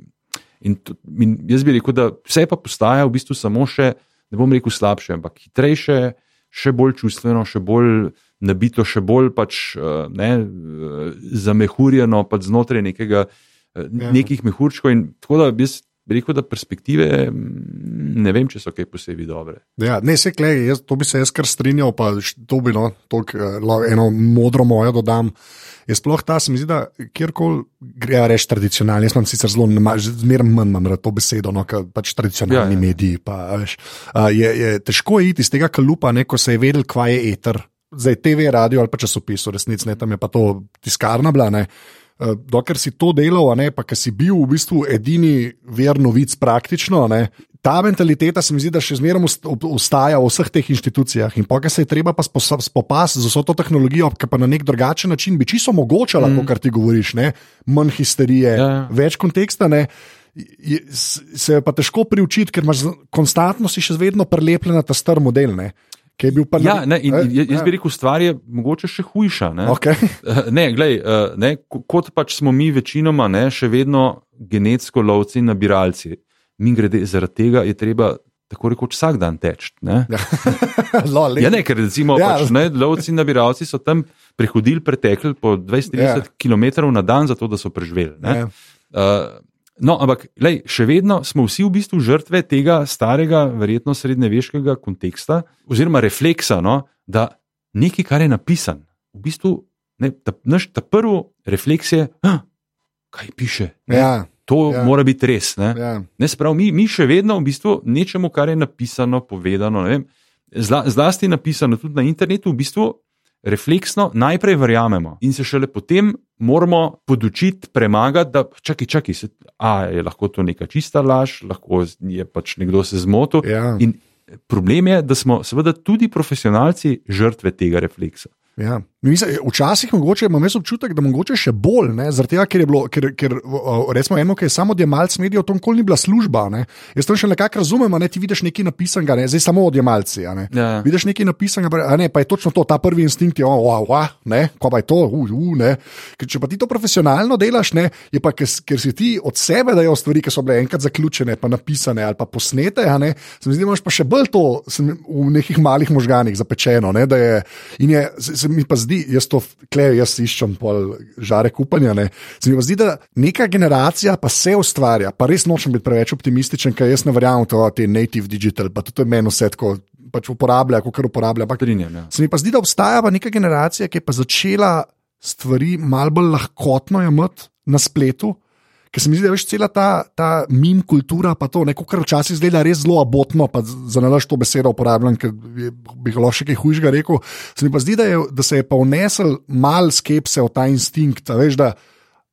in, in jaz bi rekel, da vse pa postaja v bistvu samo še, ne bom rekel slabše, ampak hitrejše, še bolj čustveno, še bolj. Nabito še bolj pač, eh, ne, eh, zamehurjeno, pač znotraj nekega uh, ja. nekih mehurčkov. Tako da bi rekel, da perspektive ne vem, če so kaj posebej dobre. Ja, ne, se klej, jaz, to bi se jaz kar strinjal, pa to bi no, tolk, eh, eno modro mojo dodam. Je sploh ta, se mi zdi, da kjerkoli gre reči tradicionalno, jaz sem sicer zelo, zmeraj manj imam to besedo, no, ker pač tradicionalni ja, ja. mediji. Pa, veš, je, je težko iti iz tega kalupa, ne, ko se je vedel, kva je eter. Zdaj, TV, radio ali pa časopis, resnici, tam je pa to tiskarna bila. Ne. Eh, dokler si to delal, ne, pa ker si bil v bistvu edini ver novic, praktično, ne, ta mentaliteta se mi zdi, da še zmeraj ustaja v vseh teh inštitucijah. In pa, ker se je treba pa spopasti z vso to tehnologijo, ki pa na nek drugačen način bi čisto omogočala, mm. kar ti govoriš, ne, manj histerije, ja. več konteksta. Ne, Se je pa težko priučiti, ker imaš konstantno si še vedno prelepljen na ta star model. Ne ki je bil pa ja, ne. In, in, jaz bi rekel, stvar je mogoče še hujša. Ne, okay. [laughs] ne, glej, eh, ne kot pač smo mi večinoma, ne, še vedno genetsko lovci in nabiralci. Mi grede, zaradi tega je treba. Tako rekoč vsak dan teč. Ne? Ja. [laughs] ja, ne, ker recimo ja. pač, ne, lovci in nabiralci so tam prehodili, pretekli po 20-30 ja. km na dan, zato da so preživeli. Ja. Uh, No, ampak lej, še vedno smo vsi v bistvu žrtve tega starega, verjetno srednjeveškega konteksta, oziroma refleksa, no, da nekaj, kar je napisano, v bistvu ne, ta, naš ta prvi refleks je, kaj piše. Ja, to ja. mora biti res. Ne? Ja. Ne, sprav, mi, mi še vedno v bistvu nečemu, kar je napisano, povedano, vem, zla, zlasti napisano tudi na internetu, v bistvu refleksno najprej verjamemo in se šele potem moramo podučiti, premagati, da čakaj, čakaj, se, a, je lahko to neka čista laž, lahko je pač nekdo se zmotil. Ja. In problem je, da smo seveda tudi profesionalci žrtve tega refleksa. Ja. Mislim, včasih mogoče, imam občutek, da mogoče še bolj, tega, ker je bilo, ker, ker recimo, eno, ki je samo odjemalc medijev, to nikoli ni bila služba. Ne? Jaz to še nekako razumem, ne? ti vidiš nekaj napisanega, ne? zdaj samo odjemalci. Ja. Vidiš nekaj napisanega, ne? pa je točno to, ta prvi instinkt je, oh, wow, wow, ne, ko pa je to, uh, uh, ne. Ker če pa ti to profesionalno delaš, ne? je pa, ker, ker si ti od sebe dajo stvari, ki so bile enkrat zaključene, pa napisane ali pa posnete, se mi zdi, da imaš pa še bolj to v nekih malih možganih zapečeno. Ne? Je, in je, se, se mi pa zdi, jaz to, klej, jaz iščem pol žare kupanja. Ne. Se mi zdi, da neka generacija pa se ustvarja, pa res nočem biti preveč optimističen, ker jaz ne verjamem v to, da je native digital, pa tudi meni vse tako. Pač uporablja, kot kar uporablja. Trinjem, ja. Se mi pa zdi, da obstaja pa neka generacija, ki je pa začela stvari malo bolj lahkotno jemati na spletu, Ker se mi zdi, da je cela ta, ta mim kultura, pa to neko, kar včasih zgleda res zelo abotno, pa za nalaž to besedo uporabljam, ker bi lahko še kaj hujšega rekel. Se mi pa zdi, da, je, da se je pa vnesel mal skepse v ta instinkt, veš, da,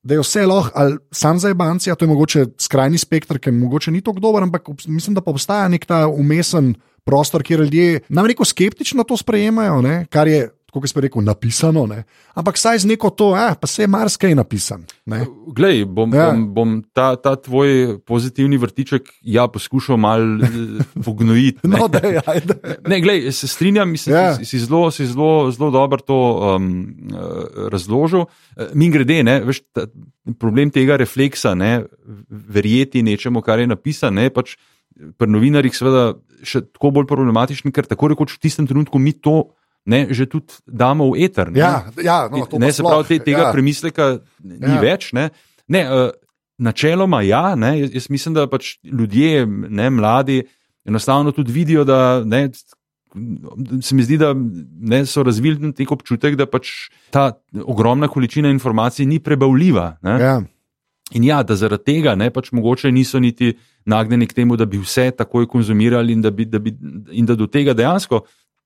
da je vse lahko, ali sam za ebanci, a to je mogoče skrajni spektr, ki mogoče ni tako dober, ampak mislim, da pa obstaja nek ta umesen prostor, kjer ljudje nam reko skeptično to sprejemajo, ne? kar je kot smo rekli, napisano, ne? ampak saj z neko to, eh, pa se je marsikaj napisan. Glej, bom, ja. bom, bom ta, ta tvoj pozitivni vrtiček ja, poskušal malo eh, pognojiti. [laughs] No, da, ja, da. Ne, glej, se strinjam, mislim, ja. si, si zelo, si zelo, zelo dobro to um, uh, razložil. Uh, mi grede, ne, veš, ta, problem tega refleksa, ne, verjeti nečemu, kar je napisano, pač pri novinarjih seveda še tako bolj problematičen, ker tako rekoč v tistem trenutku mi to. Ne, že tudi damo v eter. Ne, ja, ja, no, ne se pravi, te, tega ja. premisleka ni ja. več. Ne. Ne, uh, načeloma, ja, ne, jaz, jaz mislim, da pač ljudje, ne, mladi, enostavno tudi vidijo, da ne, se mi zdi, da ne, so razvili nek občutek, da pač ta ogromna količina informacij ni prebavljiva. Ja. In ja, da zaradi tega ne, pač mogoče niso niti nagnjeni k temu, da bi vse takoj konzumirali in da, bi, da, bi, in da do tega dejansko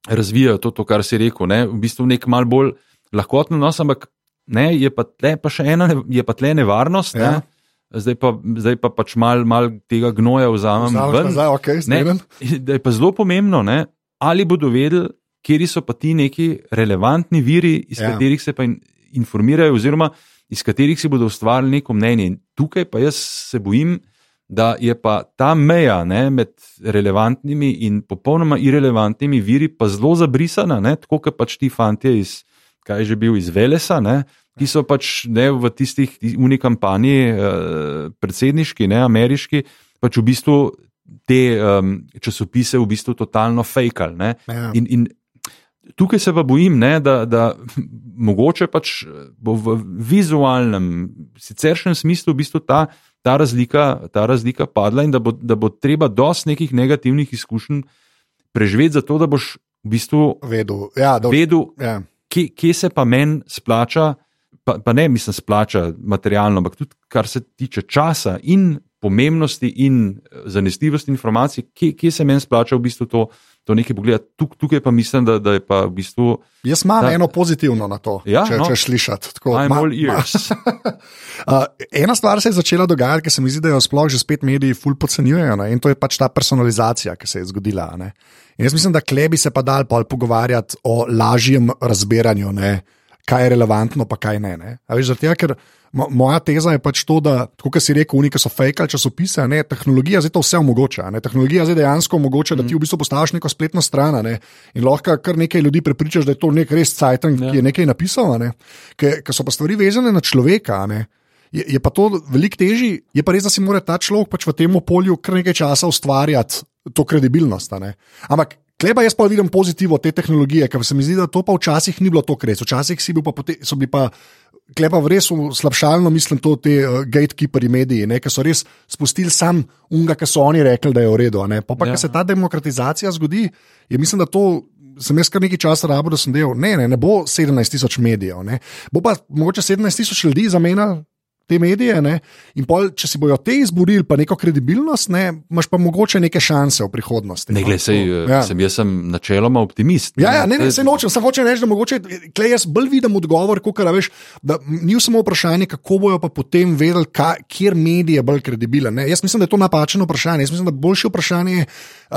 razvijajo to, to kar si rekel. Ne, v bistvu nek mal bolj lahkotno nos, ampak ne, je pa tle pa še ena, je pa tle nevarnost. Ja. Ne, Zdaj pa, zdaj pa pač malo mal tega gnoja vzamem. Zdaj, okay, ne, [laughs] da je pa zelo pomembno, ne, ali bodo vedeli, kje so pa ti neki relevantni viri, iz ja. katerih se pa informirajo, oziroma iz katerih si bodo ustvarili neko mnenje. In tukaj pa jaz se bojim, da je pa ta meja ne, med relevantnimi in popolnoma irrelevantnimi viri pa zelo zabrisana, ne, tako kot pač ti fanti iz, kaj že bil iz Velesa, ne, ki so pač ne, v tistih unik kampanji, eh, predsedniški, ne, ameriški, pač v bistvu. Te um, časopise v bistvu totalno fejkali. Ja. In, in tukaj se pa bojim, ne, da, da mogoče pač bo v vizualnem, siceršnjem smislu v bistvu ta, ta, razlika, ta razlika padla in da bo, da bo treba dosti nekih negativnih izkušenj preživeti, zato da boš v bistvu vedel, ja, da, vedel ja. kje, kje se pa meni splača. Pa, pa ne mislim, splača materialno, ampak tudi kar se tiče časa in pomembnosti in zanesljivosti informacij, kje, kje se meni splača v bistvu to, to nekaj pogledati. Tuk, tukaj pa mislim, da, da je pa v bistvu. Jaz imam da, eno pozitivno na to, ja, če no, češ slišati. I'm all ears. uh, [laughs] ena stvar se je začela dogajati, ker se mi zdi, da jo sploh že spet mediji ful podcenjujejo in to je pač ta personalizacija, ki se je zgodila. Jaz mislim, da klebi se pa dal pogovarjati o lažjem razbiranju, kaj je relevantno, pa kaj ne. ne? Veš, zato, ker Moja teza je pač to, da, kot si rekel, unike so fejkali časopise, ne, tehnologija zdaj to vse omogoča. Ne, tehnologija zdaj dejansko omogoča, da ti v bistvu postaviš neko spletno stran ne, in lahko kar nekaj ljudi prepričaš, da je to nek res cajtan, ki je ja. nekaj napisal. Ne, ker so pa stvari vezane na človeka. Ne, je, je pa to veliko težje, je pa res, da si mora ta človek pač v tem polju kar nekaj časa ustvarjati to kredibilnost. Ampak Kleba jaz pa vidim pozitivno te tehnologije, ker se mi zdi, da to pa včasih ni bilo to res. Včasih bil pa pote, so bili pa, kleba res slabšalno, mislim, to te uh, gatekeeperi mediji, ne, ki so res spustili sam unga, ki so oni rekli, da je v redu. Pa, pa ja. ker se ta demokratizacija zgodi, je mislim, da to. Sem jaz kar nekaj časa rabo, da sem delal. Ne, ne, ne bo 17 tisoč medijev, ne. bo pa mogoče 17 tisoč ljudi zamenjal te medije. Ne? In pol, če si bojo te izborili, pa neko kredibilnost, ne, imaš pa mogoče neke šanse v prihodnosti. Ne, no. gled, sej, ja. sem, jaz sem načeloma optimist. Ja, ja ne, ne, se nočem, samo hočem reči, da mogoče klej jaz bolj vidim odgovor, kot da veš, da ni samo vprašanje, kako bojo pa potem vedeli, kjer medij je bolj kredibilen. Ne? Jaz mislim, da je to napačno vprašanje. Jaz mislim, da boljše vprašanje je,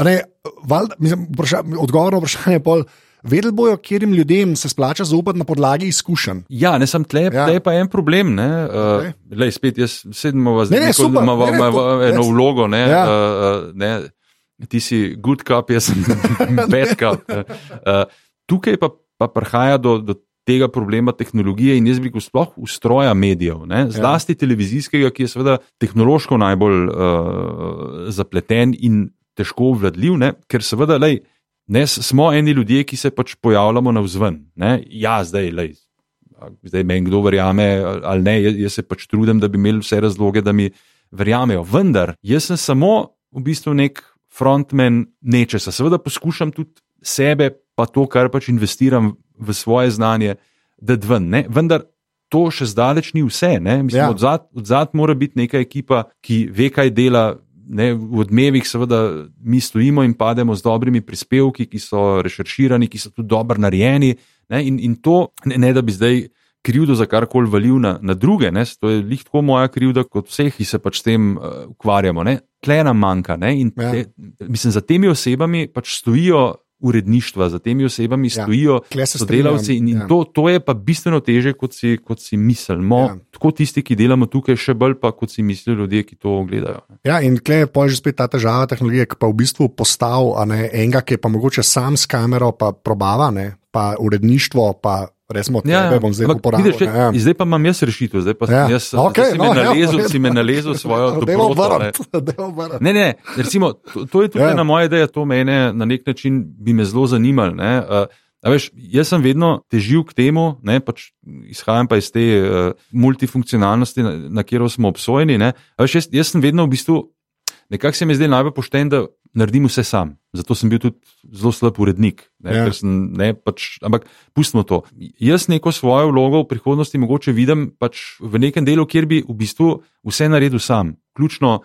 ne, val, mislim, vprašanje, odgovor na vprašanje je pol. Vedeli bojo, kjerim ljudem se splača zaupati na podlagi izkušenj. Ja, ne sem tle, ja. tle je pa en problem. Okay. Uh, lej, spet, jaz zdaj, da imamo eno vlogo. Ne, ja. uh, ne, ti si good cup, jaz sem [laughs] bad cup. Uh, tukaj pa, pa prihaja do, do tega problema tehnologije in jaz bi rekel, sploh ustroja medijev, ne, ja. zlasti ja. televizijskega, ki je seveda tehnološko najbolj uh, zapleten in težko vladljiv, ne, ker seveda, lej, Ne, smo eni ljudje, ki se pač pojavljamo na vzven. Ne? Ja, zdaj, lej, zdaj meni kdo verjame ali ne, jaz se pač trudim, da bi imeli vse razloge, da mi verjamejo. Vendar, jaz sem samo v bistvu nek frontman nečesa. Seveda poskušam tudi sebe, pa to, kar pač investiram v svoje znanje, da dven. Ne? Vendar. To še zdaleč ni vse. Mislim, ja. od, zad, od zad mora biti neka ekipa, ki ve, kaj dela, ne, v odmevih, seveda, mi stojimo in pademo z dobrimi prispevki, ki so reširširani, ki so tudi dobro narejeni. Ne, in, in to, ne, ne da bi zdaj krivdo za karkoli valil na, na druge, ne, to je lih tako moja krivda, kot vseh, ki se pač s tem uh, ukvarjamo. Tle nam manjka. Ne, ja. te, mislim, za temi osebami pač stojijo uredništva, za temi osebami ja, stojijo sodelavci in, in ja. to, to je pa bistveno teže, kot si, kot si mislimo. Ja. Tako tisti, ki delamo tukaj, še bolj pa kot si mislijo ljudje, ki to gledajo. Ja, in tle je pa že spet ta težava tehnologije, ki pa v bistvu postav enega, ki je pa mogoče sam s kamero, pa probava, ne, pa uredništvo, pa resmo, ja, ja. bom zdaj uporabil. Vidiš, ja. Zdaj pa imam jaz rešitev, zdaj pa ja. jaz, okay, no, ja, nalezel, si me nalezel svojo [laughs] dobroto. [laughs] Ne, ne, recimo, to, to je tudi ja. ena moja ideja, to mene na nek način bi me zelo zanimalo. Uh, Veš, jaz sem vedno težil k temu, ne, pač izhajam pa iz te uh, multifunkcionalnosti, na, na katero smo obsojeni. Veš, jaz, jaz sem vedno v bistvu, nekako se mi zdaj najbolj pošten, da naredim vse sam. Zato sem bil tudi zelo slab urednik. Ne, ja. sem, ne, pač, ampak pustimo to. Jaz neko svojo vlogo v prihodnosti mogoče vidim pač v nekem delu, kjer bi v bistvu vse naredil sam. Ključno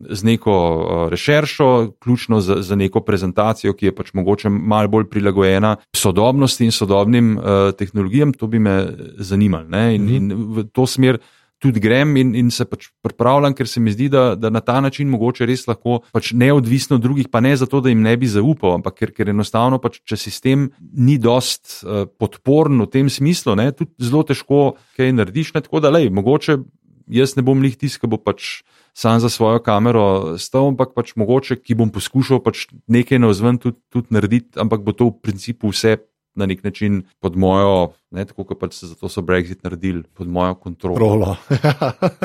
z neko uh, rešeršo, ključno z, z neko prezentacijo, ki je pač mogoče malo bolj prilagojena sodobnosti in sodobnim uh, tehnologijam, to bi me zanimalo. In, mhm. in v to smer tudi grem in, in se pač pripravljam, ker se mi zdi, da, da na ta način mogoče res lahko pač neodvisno od drugih, pa ne zato, da jim ne bi zaupal, ampak ker, ker enostavno, pač, če sistem ni dost uh, podporen v tem smislu, ne, tudi zelo težko kaj narediš. Ne, tako da, lej, mogoče jaz ne bom lih tisk, ki bo pač sam za svojo kamero stal, ampak pač mogoče, ki bom poskušal pač nekaj na vzven tudi, tudi narediti, ampak bo to v principu vse na nek način pod mojo, ne tako kot pač se zato so Brexit naredili, pod mojo kontrolo.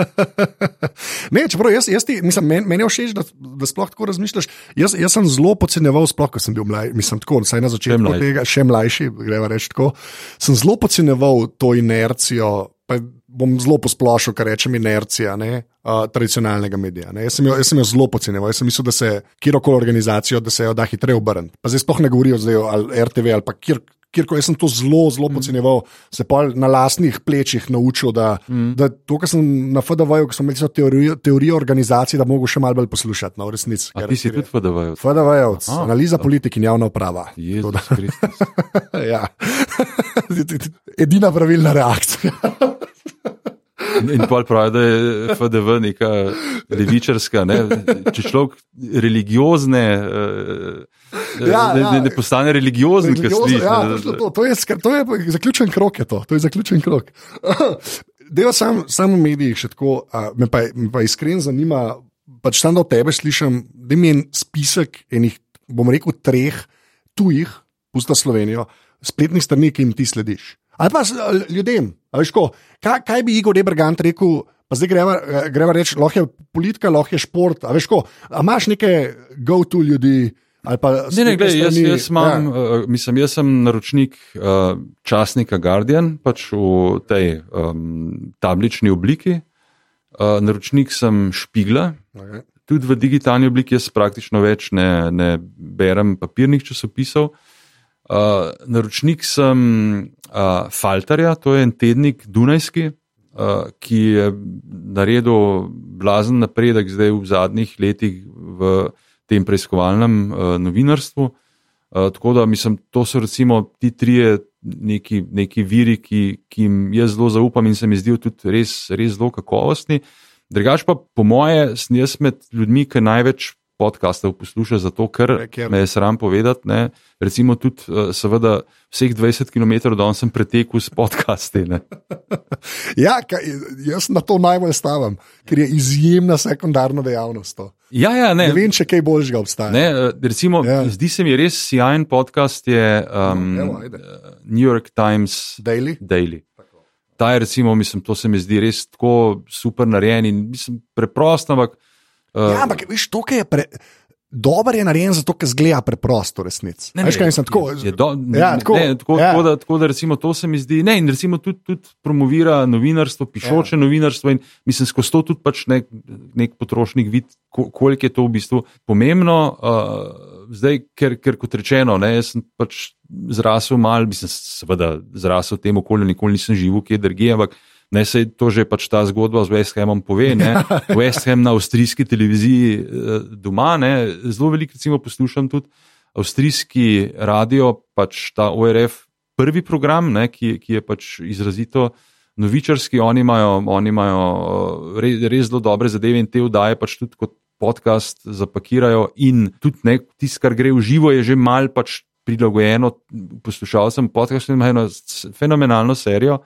[laughs] ne, čeprav jaz, jaz ti, mislim, meni, meni je všeč, da, da sploh tako razmišljaš. Jaz, jaz sem zelo podcenjeval, sploh ko sem bil mlajši, mislim, tako, vsaj na začetku še tega, še mlajši, greva reči tako. Sem zelo podcenjeval to inercijo. Pa bom zelo posplošil, kar rečem, inercija ne, uh, tradicionalnega medija. Jaz sem, jo, jaz sem jo zelo podcenil. Jaz sem mislil, da se kjerkoli organizacijo, da se jo da hitreje obrniti. Pa zdaj sploh ne govorijo o RTV ali pa kjer. Kjerko, jaz sem to zelo, zelo mm. podcenjeval, se pa na lastnih plečih naučil, da, mm. da to, kar sem na FDV-ju, ki smo imeli teorijo, teorijo organizacije, da mogo še malo bolj poslušati. No, resnici. Ker, ti si tudi FDV-ju. FDV-ju, analiza politik in javna uprava. [laughs] ja. [laughs] Edina pravilna reakcija. [laughs] In pa pravi, da je FDV neka levičarska. Ne? Če človek religiozne, uh, ja, ne, ne, ne ja. postane religiozen, kaj sliši. Ja, to, to, to, to je zaključen krok. Je to. to je zaključen krok. Delo sam, samo v medijih še tako, a, me pa, pa iskreno zanima, pač tam do tebe slišim, da mi je spisek enih, bom rekel, treh tujih, pusta Slovenijo, spletnih strani, ki jim ti slediš. Ali pa ljudem, ško, kaj, kaj bi Igor Ebrgant rekel, pa zdaj greva, greva reči, lahko je politika, lahko je šport. Ali imaš neke go-to ljudi? Ne, ne, gledaj, jaz, jaz, imam, ja. uh, mislim, jaz sem naročnik uh, časnika Guardian, pač v tej um, tablični obliki. Uh, naročnik sem špigla, okay. tudi v digitalni obliki, jaz praktično več ne, ne berem papirnih časopisov. Uh, naročnik sem uh, Faltarja, to je en tednik Dunajski, uh, ki je naredil blazen napredek zdaj v zadnjih letih v tem preiskovalnem uh, novinarstvu. Uh, tako da mislim, to so recimo ti trije neki, neki viri, ki, ki jim jaz zelo zaupam in se mi zdijo tudi res, res zelo kakovostni. Drugač pa, po moje, jaz med ljudmi, ki največ podcastov posluša, zato ker ja, me je sram povedati. Ne? Recimo, tudi, eh, seveda, vseh 20 km danes sem pretekel s podcasti. [laughs] ja, kaj, jaz na to najbolj stavim, ker je izjemna sekundarna dejavnost. Ja, ja, ne. ne vem, če kaj boljšega obstaja. Ne, eh, recimo, ja. Zdi se mi res sjajen podcast, je um, no, New York Times Daily. Daily. Ta je, recimo, mislim, to se mi zdi res tako super narejen in mislim, preprost, ampak Uh, ja, ampak veš, to, je pre... dobro, je narejen zato, ker zgleda preprosto, resnici. Ne, veš, kaj mislim, tako. Je, je do... ja, tako, ne, tako, ja. tako, da, tako da, recimo, to se mi zdi. Ne, in recimo tudi, tudi promovira novinarstvo, pišoče ja. novinarstvo in mislim, skozi to tudi pač nek, nek potrošnik vidi, koliko je to v bistvu pomembno. Uh, zdaj, ker, ker kot rečeno, ne, jaz sem pač zrasel mal, mislim, seveda zrasel v tem okolju, nikoli nisem živel, kje drugje, ampak. Ne, se to že pač ta zgodba z West Hamom pove. Ne? [laughs] West Ham na avstrijski televiziji eh, doma, ne? zelo veliko recimo, poslušam tudi avstrijski radio, pač ta ORF, prvi program, ne? ki, ki je pač izrazito novičarski. Oni imajo, oni imajo eh, res, res zelo dobre zadeve in te vdaje pač tudi kot podcast zapakirajo. In tudi tisto, kar gre v živo, je že mal pač prilagojeno. Poslušal sem podcast, ki ima eno fenomenalno serijo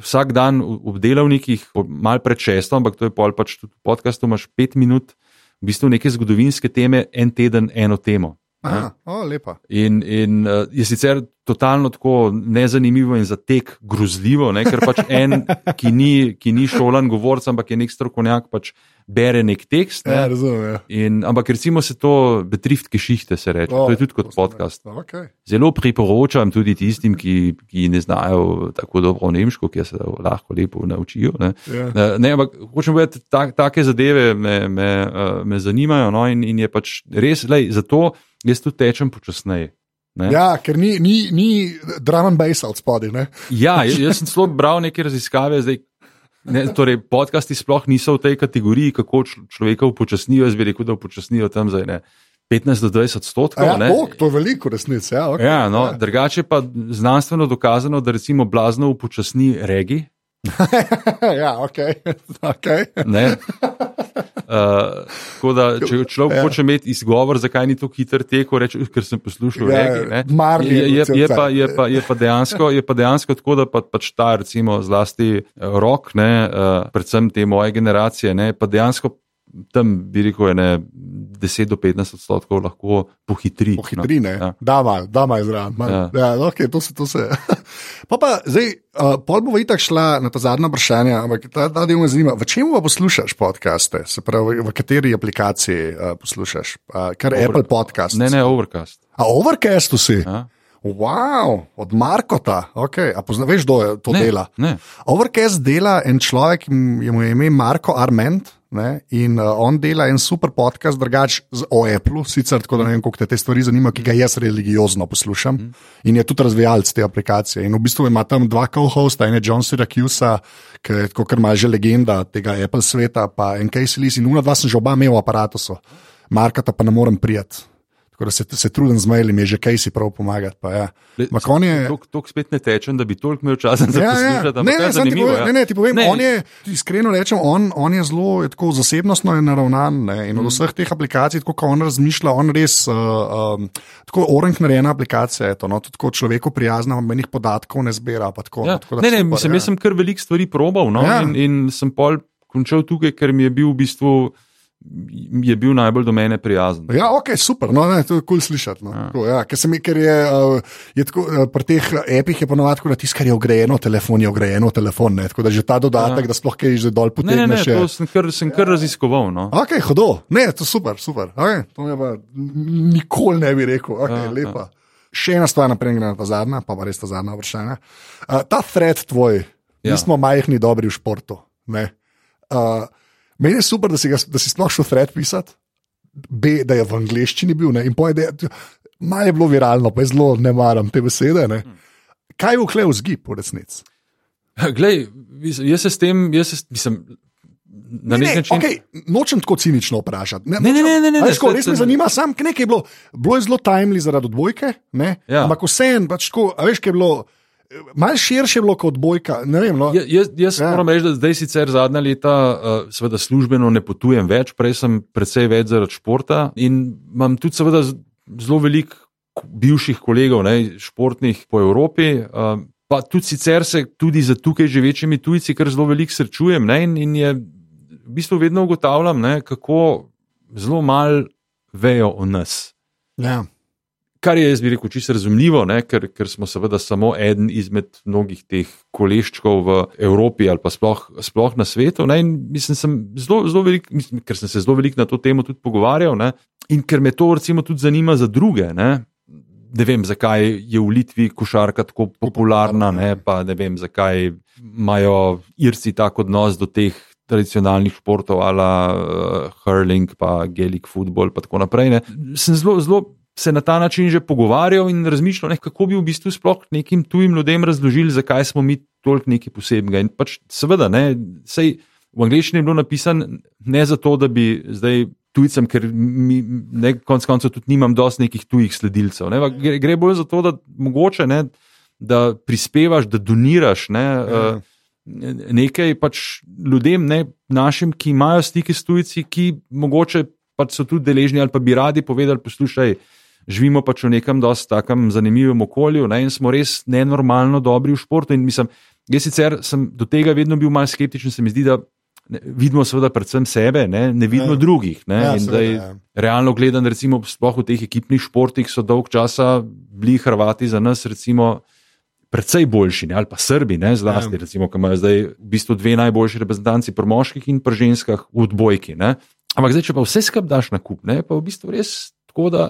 vsak dan v delavnikih, malo pred šestom, ampak to je pol pač tudi podcast, imaš pet minut, v bistvu neke zgodovinske teme, en teden, eno temo. Aha, o, lepa. In, in uh, je sicer totalno tako nezanimivo in za tek grozljivo, ne? ker pač en, ki ni, ki ni šolan govorc, ampak je nek strokovnjak, pač bere nek tekst. Ne? Ja, razumem. Ja. In, ampak recimo se to betrift kišihte, se reče. O, to je tudi kot podcast. rekel. Okay. Zelo priporočam tudi tistim, ki, ki ne znajo tako dobro nemško, ki se lahko lepo naučijo. Ne? Ja. Eh, Ne, ampak hočem povedati, ta, take zadeve me, me, uh, me zanimajo no, in, in je pač res, lej, zato jaz tudi tečem počasneje. Ne? ja, ker ni, ni, ni drum and bass od spodaj. Ja, jaz, sem celo bral neke raziskave, zdaj, ne, torej podcasti sploh niso v tej kategoriji, kako človeka upočasnijo. Jaz bi rekel, da upočasnijo tam za ne, 15 do 20 odstotkov. Ja, tok, to je veliko resnic. Ja, okay. Ja, no, drugače pa znanstveno dokazano, da recimo blazno upočasni regi. [laughs] ja, okay. [laughs] Okay. Uh, tako da, če človek Ja. hoče imeti izgovor, zakaj ni tako hiter tekel, reče, "Uh, ker sem poslušal Ja, regi. ne." Marley Je, je, je, pa, je, pa, je, pa dejansko, je pa dejansko tako, da pa, pač ta, recimo, zlasti eh, rok, ne, uh, predvsem te moje generacije, ne, pa dejansko tam bi rekel, ne, 10 do 15 odstotkov lahko pohitri. Pohitri, ne. Ja. Da, malo, da, malo zraven. mal. Ja. Ja, ja okay, to se. To se. [laughs] pa pa, zdaj, uh, pol bo itak šla na ta zadnja vprašanja, ampak ta, ta del me zanima. V čem pa poslušaš podcaste? Se pravi, v kateri aplikaciji uh, poslušaš? Uh, kar Over- Apple podcast. Ne, ne, overcast. A overcastu si? Ja? Wow, od Markota. Okay. A pozna, veš, kdo je to Ne, dela? ne. Overcast dela en človek, je mu je ime Marko Arment. Ne, in uh, on dela en super podcast, drugač o Apple, sicer tako, da ne vem, koliko te, te stvari zanimajo, ki ga jaz religiozno poslušam. In je tudi razvijalec te aplikacije. In v bistvu ima tam dva co-hosta, en je John Syracuse, ki je tako kar ima že legenda tega Apple sveta, pa en Casey Lee, in una dva sem že oba imel v aparatu, Marka pa ne morem prijeti. Tako da se, se trudim z maili, mi je že Casey prav pomagati. Pa, ja. Je. Tok spet ne tečem, da bi toliko imel časa za Ja, ja. poslušati. Ne, ampak ne, ti zanimivo, povem, ja. ne, ne, ti povem, Ne, on je, iskreno rečem, on, on je zelo je tako zasebnostno je naravnan ne, in od vseh teh aplikacij, tako kot on razmišlja, on res, uh, um, tako orang narejena aplikacija je to, no, tako človeku prijazna, menih podatkov ne zbira. pa Tako, Ja. tako Ne, ne, super, mislim, ja. jaz sem kar veliko stvari probal no, Ja. ja. in, in sem pol končal tukaj, ker mi je bil v bistvu je bil najbolj do mene prijazen. Ja, ok, super, no, ne, to je kul cool slišati. No. Ja. Tako, ja, ker, se mi, ker je, uh, je tako, uh, pri teh apih je ponovadi tako, da tisto, kar je ogrejeno, telefon je ogrejeno, telefon ne. Tako da že ta dodatek, ja. da sploh kaj že dol Ne, ne, ne, je- to sem kar, sem kar raziskoval. No. Ok, hodo, ne, to je super, super. Okay, to mi pa n- nikoli ne bi rekel, ok, Ja, ja, lepa. Ja. Še ena stvar, naprej gremo na ta zadnja, pa, pa res ta zadnja vprašanja. Uh, ta thread tvoj, ja. Ja. mi smo majhni, dobri v športu. ne. Uh, meni je super, da si, ga, da si sploh šel thread pisati, B, da je v angleščini bil. Ne, in poje, da je, malo je bilo viralno, pa je zelo ne maram te besede. Ne. Kaj je v zgib, v resnici? Glej, jaz se s tem, jaz se, mislim, na nek Ne, način. okay, nočem tako cinično vprašati. Ne, ne, ne, ne, ne, ne, veš, ko, se- res me zanima, sam nekaj je bilo, bilo je zelo timely zaradi odbojke, ne? Ja. ampak vseeno, pač tako, veš, kaj je bilo. Malo širše je bilo kot odbojka. Ne vem, no. Ja, jaz jaz Ja. moram reči, da zdaj sicer zadnja leta, uh, seveda službeno ne potujem več, prej sem precej več zaradi športa in imam tudi seveda zelo veliko bivših kolegov, ne, športnih po Evropi. Uh, pa tudi sicer se tudi za tukaj živečimi tujci, kar zelo veliko srečujem ne, in, in je v bistvu vedno ugotavljam, ne, kako zelo malo vejo o nas. Ja. Kar je, jaz bi rekel, čisto razumljivo, ne? ker, ker smo seveda samo eden izmed mnogih teh koleščkov v Evropi ali pa sploh, sploh na svetu. Ne? In mislim, sem zelo, zelo velik, mislim, ker sem se zelo veliko na to temo tudi pogovarjal ne? in ker me to recimo tudi zanima za druge. Ne? ne vem, zakaj je v Litvi košarka tako popularna, ne? pa ne vem, zakaj imajo Irci tako odnos do teh. Tradicionalnih športov, ali uh, hurling, pa gelik football, in tako naprej. Ne. Sem zelo, zelo se na ta način že pogovarjal in razmišljal, ne, kako bi v bistvu sploh nekim tujim ljudem razložili, zakaj smo mi toliko nekaj posebnega. In pač seveda, ne, sej v angleščini je bilo napisano ne zato, da bi zdaj tujcem, ker mi, ne, konc koncev tudi nimam dosti nekih tujih sledilcev. Ne, gre, gre bolj za to, da mogoče ne, da prispevaš, da doniraš. Ne, uh, Nekaj pač ljudem, ne našim, ki imajo stike s tujci, ki mogoče pač so tudi deležni ali pa bi radi povedali: poslušaj, živimo pač v nekem dosti takem zanimivem okolju ne, in smo res nenormalno dobri v športu. In mislim, jaz sicer sem do tega vedno bil malce skeptičen, se mi zdi, da ne, vidimo seveda predvsem sebe, ne, ne vidimo ja. drugih. Ne, ja, seveda, daj, ja. Realno gledano, recimo, sploh v teh ekipnih športih so dolg časa bili Hrvati za nas, recimo. Predvsej boljši, ne, ali pa Srbi, ne, zlasti, ja. recimo, ki imajo zdaj v bistvu dve najboljši reprezentanci, pri moških in pri ženskah, v odbojki. Ne. Ampak zdaj, če pa vse skupaj daš na kup, ne, pa v bistvu res tako, da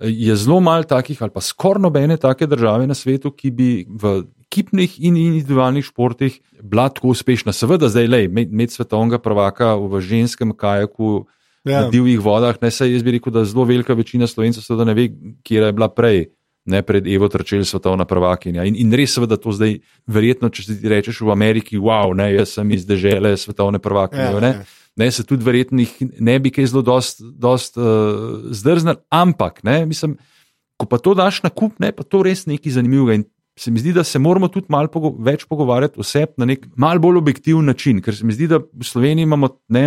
je zelo malo takih, ali pa skoraj nobene take države na svetu, ki bi v ekipnih in individualnih športih bila tako uspešna. Seveda, zdaj le, imeti svetovnega prvaka v ženskem kajaku ja. na divjih vodah, ne se jaz bi rekel, da zelo velika večina slovencev seveda ne ve, kje je bila prej. Ne pred Evo Trčel, svetovna prvakinja. In, in res, seveda, to zdaj, verjetno, če ti rečeš v Ameriki, wow, ne, jaz sem iz države svetovne prvakinje. Ja, ne, ja. Ne, se tudi verjetno ne bi kaj zelo dost, dost uh, zdrznil, ampak, ne, mislim, ko pa to daš na kup, ne, pa to res nekaj zanimivega. In se mi zdi, da se moramo tudi malo pogo več pogovarjati o sebi na nek mal bolj objektiven način, ker se mi zdi, da v Sloveniji imamo, ne,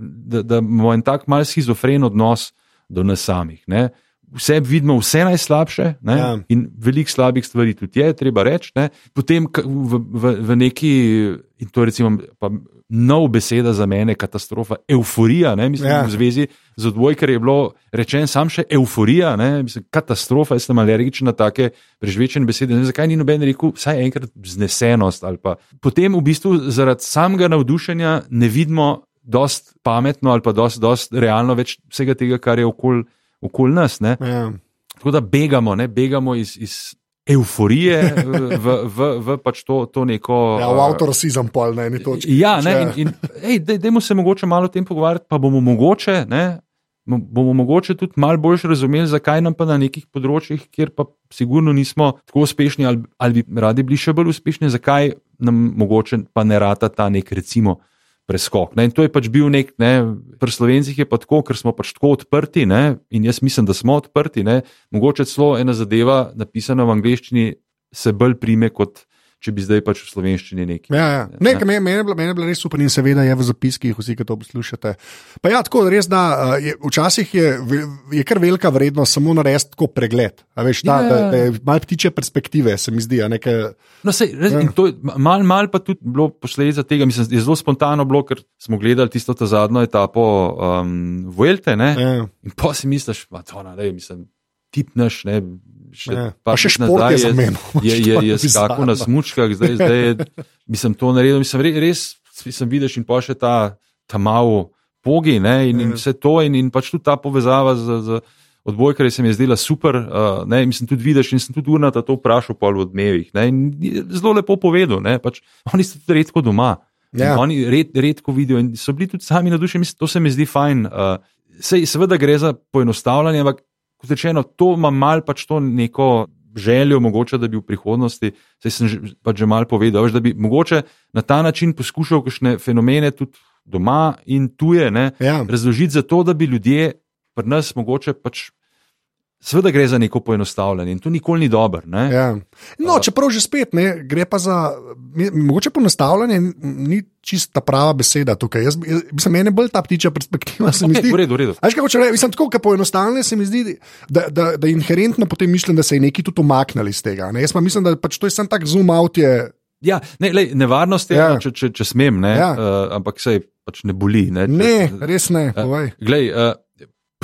da, da imamo en tak mal schizofren odnos do nas samih. Ne. Vse vidimo, vse najslabše, ja. in veliko slabih stvari tudi je, treba reči. Potem v, v, v neki, in to recimo, pa nov beseda za mene, katastrofa, euforija, ne, mislim, ja. v zvezi z odboj, ker je bilo rečeno sam še euforija, ne, mislim, katastrofa, jaz sem alergičen na take prežvečene besede. Ne, zakaj ni noben rekel, vsaj enkrat znesenost ali pa. Potem v bistvu zaradi samega navdušenja ne vidimo dost pametno ali pa dost, dost realno več vsega tega, kar je okoli okol nas. Ja. Tako da begamo, ne, begamo iz. iz euforije v, v, v pač to, to neko. Ja, v avtorasizem, pol na eni točki. Ja, ne, in, in dajmo se mogoče malo o tem pogovarjati, pa bomo mogoče. Ne, Bomo mogoče tudi malo bolj razumeli, zakaj nam pa na nekih področjih, kjer pa sigurno nismo tako uspešni, ali, ali bi radi bili še bolj uspešni, zakaj nam mogoče pa ne rata ta nek, recimo, preskok. Ne? In to je pač bil nek, ne? pri slovencih je pa tako, ker smo pač tako odprti ne? in jaz mislim, da smo odprti. Ne? Mogoče celo ena zadeva, napisana v angleščini, se bolj prime kot če bi zdaj pač v slovenščini nekaj. Ja, ja. Nekaj, meni, meni, je bilo, meni je bilo res super in seveda je v zapiskih, vsi, ki to poslušate. Pa ja, tako res, da je, včasih je, je kar velika vrednost samo narediti tako pregled. Veš, ta, ja. da, da je malo ptiče perspektive, se mi zdi. Neke, no, sej, res, ja. to, mal, mal pa tudi bilo posledica tega, mislim, je zelo spontano bilo, ker smo gledali tisto zadnjo etapo um, Vuelte. Ja. In pa si misliš, da je to, tip naš, ne, še, ja. pa še šport je za meno. [laughs] Je, je, je [laughs] skakal na smučkah, zdaj, zdaj je, mislim, to naredil. Mislim, res sem videl in pa še ta, ta malo pogi ne, in, in ja. vse to in, in pač tudi ta povezava z. z Odbojkar se mi je zdela super, uh, ne, mislim, tudi vidiš in sem tudi urnata to vprašal po odmevih. Ne, zelo lepo povedal, ne, pač, oni so tudi redko doma. Ja. Oni red, redko vidijo in so bili tudi sami na duši, to se mi zdi fajn. Uh, sej, seveda gre za poenostavljanje, ampak kot rečeno, to ima mal pač to neko željo, mogoče, da bi v prihodnosti, saj sem že, pač že mal povedal, da bi mogoče na ta način poskušal kakšne fenomene tudi doma in tuje ja. razložiti, zato da bi ljudje pri nas mogoče pač Sveda gre za neko poenostavljanje in to nikoli ni dobro. Ja. No, čeprav že spet ne, gre pa za. Mogoče poenostavljanje ni čista prava beseda tukaj. Jaz, jaz, je bolj ta ptiča perspektiva. Okay, zdi, v redu, v redu. Aj, kako, če, mislim, tako, poenostavljanje se mi zdi, da, da, da inherentno potem mislim, da se je neki tudi umaknili iz tega. Ne? Jaz pa mislim, da pač to je samo tak zoom out. Je, Ja, ne, lej, nevarnost je, ja. če, če, če smem, ne, ja. uh, ampak se pač ne boli. Ne, če, ne res ne. Uh, glej, uh,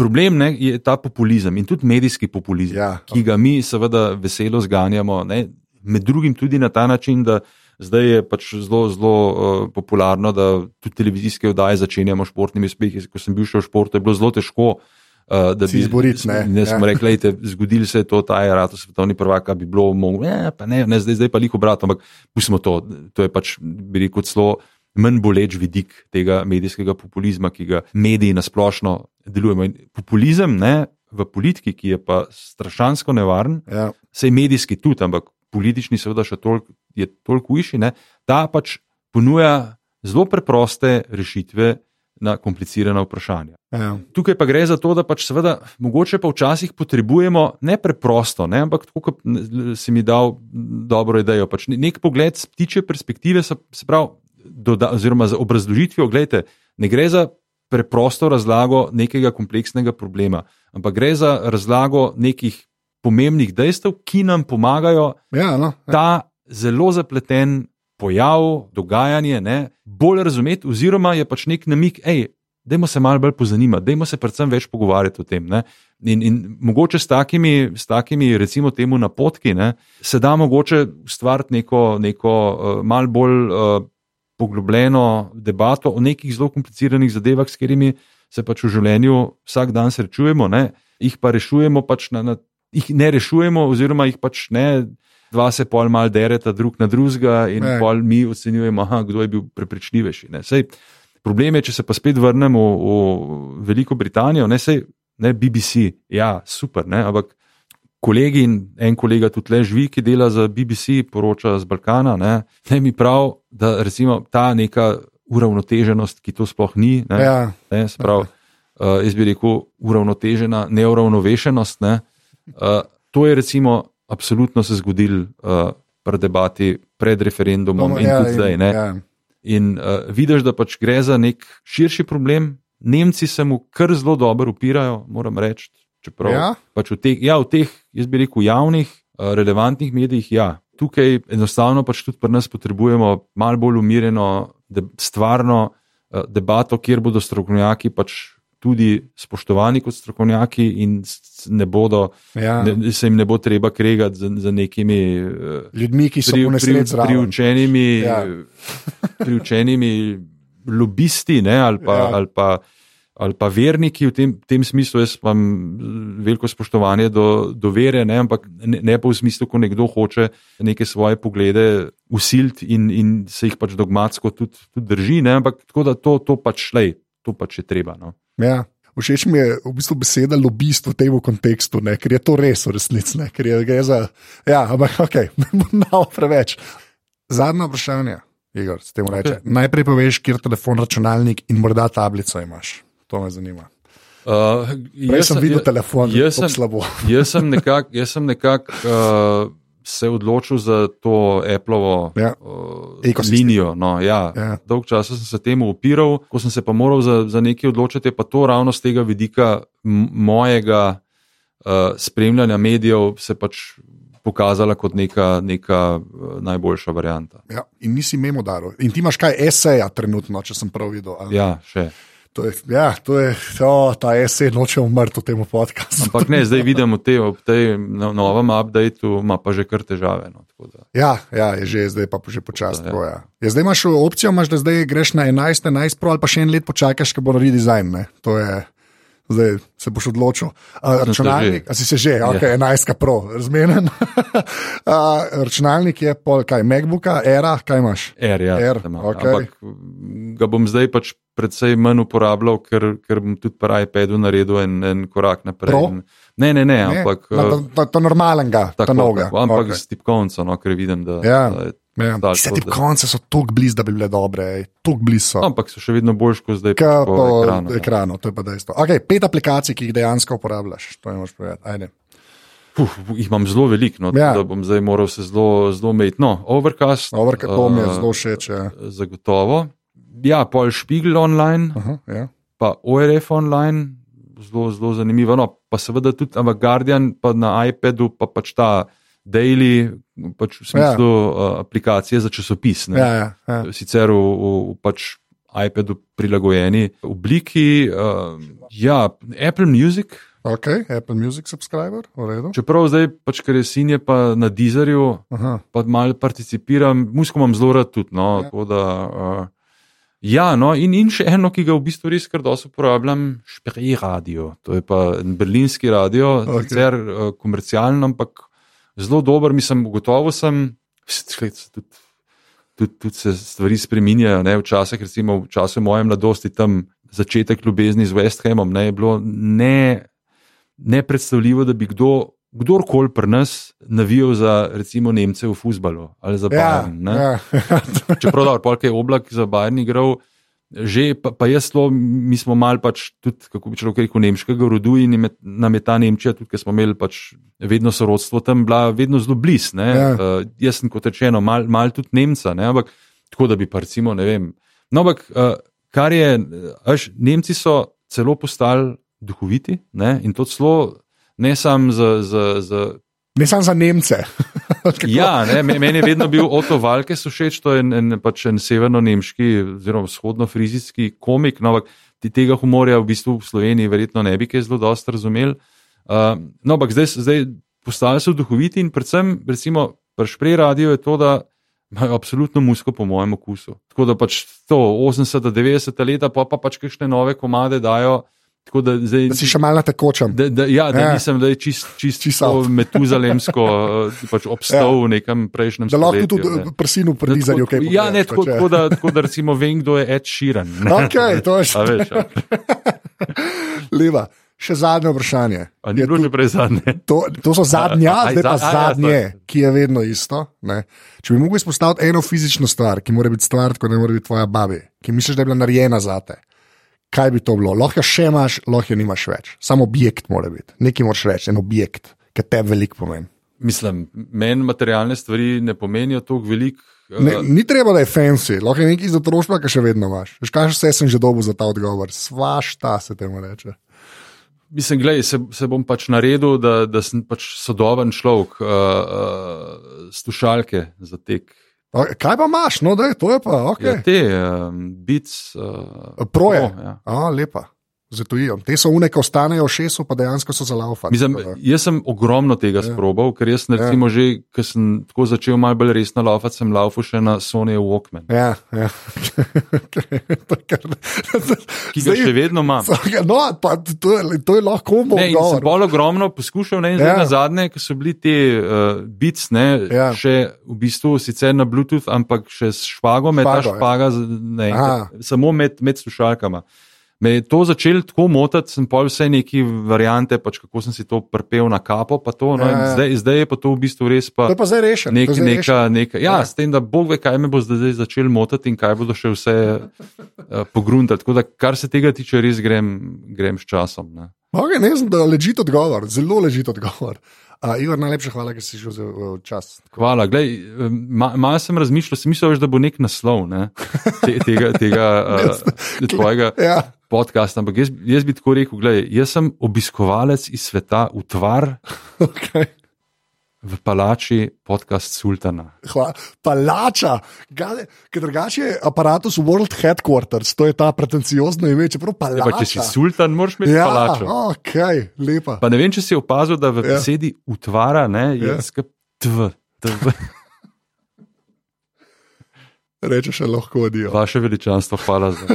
problem ne, je ta populizem in tudi medijski populizem, ja. ki ga mi seveda veselo zganjamo. Ne, med drugim tudi na ta način, da zdaj je pač zelo, zelo uh, popularno, da tudi televizijske oddaje začenjamo s športnimi uspehi. Ko sem bil še v športu, je bilo zelo težko. Uh, da bi se izborili. Ne, ne smo ja. rekli, da zgodili se je to, ta je rado svetovni prvak, bi bilo mogoče. Ne, ne, zdaj, zdaj pa jih obratno, ampak pustimo to. To je pač, bi rekel, zelo manj boleč vidik tega medijskega populizma, ki ga mediji nasplošno delujejo. Populizem ne, v politiki, ki je pa strašansko nevaren, ja. sej medijski tudi, ampak politični, seveda, še toliko, je toliko višji, ta pač ponuja zelo preproste rešitve. Na komplicirana vprašanja. Ja. Tukaj pa gre za to, da pač seveda, mogoče pa včasih potrebujemo ne preprosto, ne, ampak tako, kot si mi dal dobro idejo. Pač nek pogled z ptiče perspektive, se, se pravi, doda, oziroma z obrazložitvijo, gledajte, ne gre za preprosto razlago nekega kompleksnega problema, ampak gre za razlago nekih pomembnih dejstev, ki nam pomagajo ja, no, ja. ta zelo zapleten pojav, dogajanje, ne, bolj razumeti, oziroma je pač nek namik, hej, dajmo se malo bolj pozanimati, dajmo se predvsem več pogovarjati o tem. In, in mogoče s takimi, s takimi, recimo, temu napotki, ne, se da mogoče ustvariti neko, neko uh, mal bolj uh, poglobljeno debato o nekih zelo kompliciranih zadevah, s katerimi se pač v življenju vsak dan srečujemo, ne, jih pa rešujemo, pač na, na, jih ne rešujemo, oziroma jih pač ne. Dva se pol mal dereta drug na drugega, in ne. pol mi ocenjujemo, aha, kdo je bil prepričljivejši. Problem je, če se pa spet vrnemo v, v Veliko Britanijo, ne, sej, ne BBC, ja, super, ne, ampak kolegi in en kolega tudi le živi, ki dela za BBC, poroča z Balkana, ne, ne mi prav, da recimo ta neka uravnoteženost, ki to sploh ni, ne, ja. ne, sprav, uh, jaz bi rekel, uravnotežena neuravnovešenost, ne, uh, to je recimo absolutno se zgodil uh, pri debati pred referendumom no, in ja, tudi zdaj. In, ja. In uh, vidiš, da pač gre za nek širši problem. Nemci se mu kar zelo dobro upirajo, moram reči. Čeprav ja? pač v, teh, ja, v teh, jaz bi rekel, javnih, uh, relevantnih medijih, ja. Tukaj enostavno pač tudi pri nas potrebujemo malo bolj umirjeno, de, stvarno uh, debato, kjer bodo strokovnjaki pač tudi spoštovani kot strokovnjaki in ne bodo, ja. ne, se jim ne bo treba kregati za, za nekimi eh, ljudmi, ki so pri, pri, priučenimi, ja. [laughs] priučenimi lobisti ne, ali, pa, ja. ali, pa, ali pa verniki v tem, tem smislu. Jaz imam veliko spoštovanje do, do vere, ne, ampak ne, ne pa v smislu, ko nekdo hoče neke svoje poglede usiliti in, in se jih pač dogmatsko tudi, tudi drži. Ne, ampak tako da to, to pač šlej, to pač je treba. No. Ja. Všeč mi je v bistvu beseda lobist v tem kontekstu, ne? ker je to res v resnici. Za... Ja, ampak ok, [laughs] ne bo preveč. Zadnje vprašanje, Igor, s tem reče. Okay. Najprej poveš, kjer telefon, računalnik in morda tablico imaš. To me zanima. Uh, jaz sem videl telefon, jaz sem slabo. [laughs] jaz sem nekako nekak, uh, se odločil za to Appleovo ja. uh, linijo. No, ja. Ja. Dolgo časa sem se temu upiral, ko sem se pa moral za, za nekaj odločiti, pa to ravno z tega vidika mojega uh, spremljanja medijev se pač. Pokazala kot neka, neka uh, najboljša varianta. Ja, in nisi memo daril. In ti imaš kaj eseja, trenutno, če sem prav videl. Ali? Ja, še. To je, ja, to je to, ta esej, nočemo umrti v tem podkastu. Ampak ne, zdaj vidimo te, ob tej no, novem updateu, ima pa že kar težave. No, ja, ja, je že, zdaj pa že počasi. Ja. Ja. Ja, zdaj imaš opcijo, imaš, da zdaj greš na 11, 11 pro ali pa še en let počakaš, ker bo redesign. Ne? To je. Zdaj se boš odločil. Uh, računalnik, a si se že, ok, yeah. 11, pro, razmenen. uh, [laughs] računalnik je pol, kaj, MacBook, era, kaj imaš? Er, ja, er, okay. Ampak ga bom zdaj pač predvsej manj uporabljal, ker, ker bom tudi pri iPadu naredil en, en korak naprej. In, ne, ne, ne, ne, ampak. Na, to, to, to normalnega, tako noga. Ampak okay. s tipkovnico, no, ker vidim, da. Ja. da Ja. Vse te konce so tako blizu, da bi bile dobre, tako blizu. Ampak so še vedno boljši kot zdaj. Kaj po, po ekranu, ja. ekranu, to je pa dejstvo. Okay, pet aplikacij, ki jih dejansko uporabljaš, to je moš povedati. Uf, jih imam zelo veliko, no, ja. da bom zdaj moral se zelo, zelo imeti. No, overcast. Overcast, to mi je zelo všeč. Ja. Zagotovo. Ja, pol Spiegel online, uh -huh, ja. pa ORF online, zelo, zelo zanimivo. No, pa seveda tudi, ampak Guardian, pa na iPadu, pa pač ta daily, pač v smislu ja. uh, aplikacije za časopis. Ja, ja, ja. Sicer v, v, v pač iPadu prilagojeni obliki. Uh, ja, Apple Music. Ok, Apple Music subscriber, v redu. Čeprav zdaj, pač, ker je sin je pa na Deezerju, pa malo participiram, musko imam zelo rad tudi. No, ja. Da, uh, ja, no, in, in še eno, ki ga v bistvu res kar dosto uporabljam, Šprej radio. To je pa berlinski radio, okay. sicer uh, komercialen, ampak zelo dober, mislim, gotovo sem. Tudi, tudi, tudi se stvari spremenjajo. Včasih, recimo v času moje mladosti, tam začetek ljubezni z West Hamom, ne, je bilo ne, nepredstavljivo, da bi kdo, kdorkoli pri nas navijal za recimo Nemce v futbalu ali za ja, Bayern. Ja, ja. Čeprav je polk je oblak za Bayern igral. Že pa, pa jaz, to, mi smo mal pač tudi, kako bi človek rekel, nemškega rodu in nam je ta Nemčija, tudi ker smo imeli pač vedno sorodstvo tam, bila vedno zelo blizu. Ja. Uh, jaz sem kot rečeno, mal, mal tudi Nemca, ne? ampak tako da bi pa recimo, ne vem. No, ampak uh, kar je, až Nemci so celo postali duhoviti ne? in to celo ne samo za. za, za Ne samo za Nemce. [laughs] ja, ne, meni je vedno bil Otto Valke všeč, to en, en, pač en severno-nemški oziroma vzhodno-frizijski komik. No, tega humorja v bistvu v Sloveniji verjetno ne bi kaj zelo dosto razumeli. Uh, no, ampak zdaj, zdaj postali so duhoviti in predvsem, recimo, prešprej radio je to, da imajo absolutno musko po mojem okusu. Tako da pač to 80-90 leta, pa pa pač kakšne nove komade dajo. Da, zdaj, da si še malo tekočen. Da, da, ja, da ja. nisem da čist, čist, čist metuzalemsko [laughs] pač obstal ja. v nekem prejšnjem času. Da lahko tudi prsinu pridizali, kaj okay, Ja, ne, tako, tako, da, tako da recimo vem, kdo je Ed Sheeran. Ok, to je [laughs] še. Ja. [laughs] Leva. Še zadnje vprašanje. Ni bilo že prej zadnje. To, to so zadnja, zdaj pa zadnje, ki je vedno isto. Ne? Če bi mogel izpostaviti eno fizično stvar, ki mora biti stvar, kot ne more biti tvoja babi, ki misliš, da je bila narejena za te, kaj bi to bilo? Lahko še imaš, lahko nimaš več. Samo objekt mora biti. Nekaj moraš reči, en objekt, ki te veliko pomeni. Mislim, meni materialne stvari ne pomenijo toliko veliko. Ne, eh, ni treba, da je fancy, lahko je nekaj za trošpa, ki še vedno imaš. Kaj še sem že dobil za ta odgovor? Svašta se temu reče. Mislim, gledaj, se, se bom pač naredil, da, da sem pač sodoben človek, uh, uh, slušalke za tek. Kaj pa imaš, no, da je to, je pa ok. Ja, te, um, bic. Uh, Proje. Pro, ja. A, lepa zatojijo. Te so uneke, ostanejo v šesu, pa dejansko so za laufa. Jaz sem ogromno tega ja. sprobal, ker jaz, recimo, ja. že, ko sem tako začel malo bolj resno laufati, sem laufal še na Sony Walkman. Ja, ja. [laughs] Ki ga še vedno imam. [laughs] No, pa, to, je, to je lahko kombo. Bolj ogromno poskušal, ne, ja. na zadnje, ko so bili ti uh, bits, ne, ja. še v bistvu sicer na Bluetooth, ampak še s špagom, med ta špaga, ne, samo med, med slušalkama me je to začelo tako motiti, sem pa vse neki variante, pač kako sem si to prpel na kapo. To, no, ja, ja. Zdaj, zdaj je pa to v bistvu res. Pa, to pa zdaj rešeno. Nek, neka, neka, ja, ja, s tem, da Bog ve, kaj me bo zdaj začel motiti in kaj bodo še vse uh, pogruntati. Tako da, kar se tega tiče, res grem, grem s časom. Ne. Okay, ne znam, da ležit odgovor, zelo ležit odgovor. Uh, Igor, najlepša hvala, da si že vzel čas. Hvala. Glej, ma, malo sem razmišljal, sem mislil, da bo nek naslov ne? Te, tega, tega [laughs] uh, tvojega. ja podcast, ampak jaz, jaz bi tako rekel: gledaj, jaz sem obiskovalec iz sveta, utvar. [laughs] Okay. V palači podcast Sultana. Hvala. Palača, ker drugače je aparatus World Headquarters, to je ta pretenciozno ime, čeprav palača. Ja, če si sultan, moraš imeti ja, palačo. Ok, lepa. Pa ne vem, če si opazil, da v ja. besedi utvara ne, je ja. skrb tv. tv. [laughs] Rečeš, lahko odijo. Vaše veličanstvo, hvala za,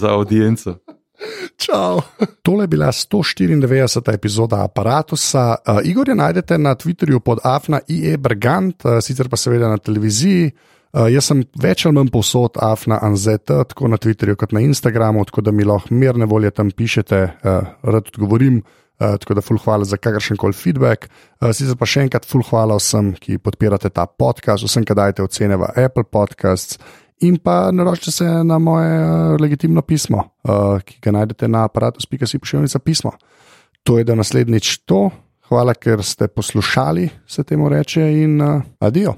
za audienco. [laughs] Čau. Tole je bila 194. epizoda aparata. Uh, Igorja najdete na Twitterju pod Afna IE Brgant, uh, sicer pa seveda na televiziji. Uh, jaz sem več ali manj posod Afna Anzet, tako na Twitterju kot na Instagramu, tako da mi lahko mirne volje tam pišete, uh, rad odgovorim. Uh, tako da, ful hvala za kakršen koli feedback. Uh, sicer pa še enkrat, ful hvala vsem, ki podpirate ta podcast, vsem, ki dajete ocene v Apple Podcasts in pa naročite se na moje uh, legitimno pismo, uh, ki ga najdete na aparatu.si pošiljnica pismo. To je da naslednjič to. Hvala, ker ste poslušali, se temu reče, in uh, adijo.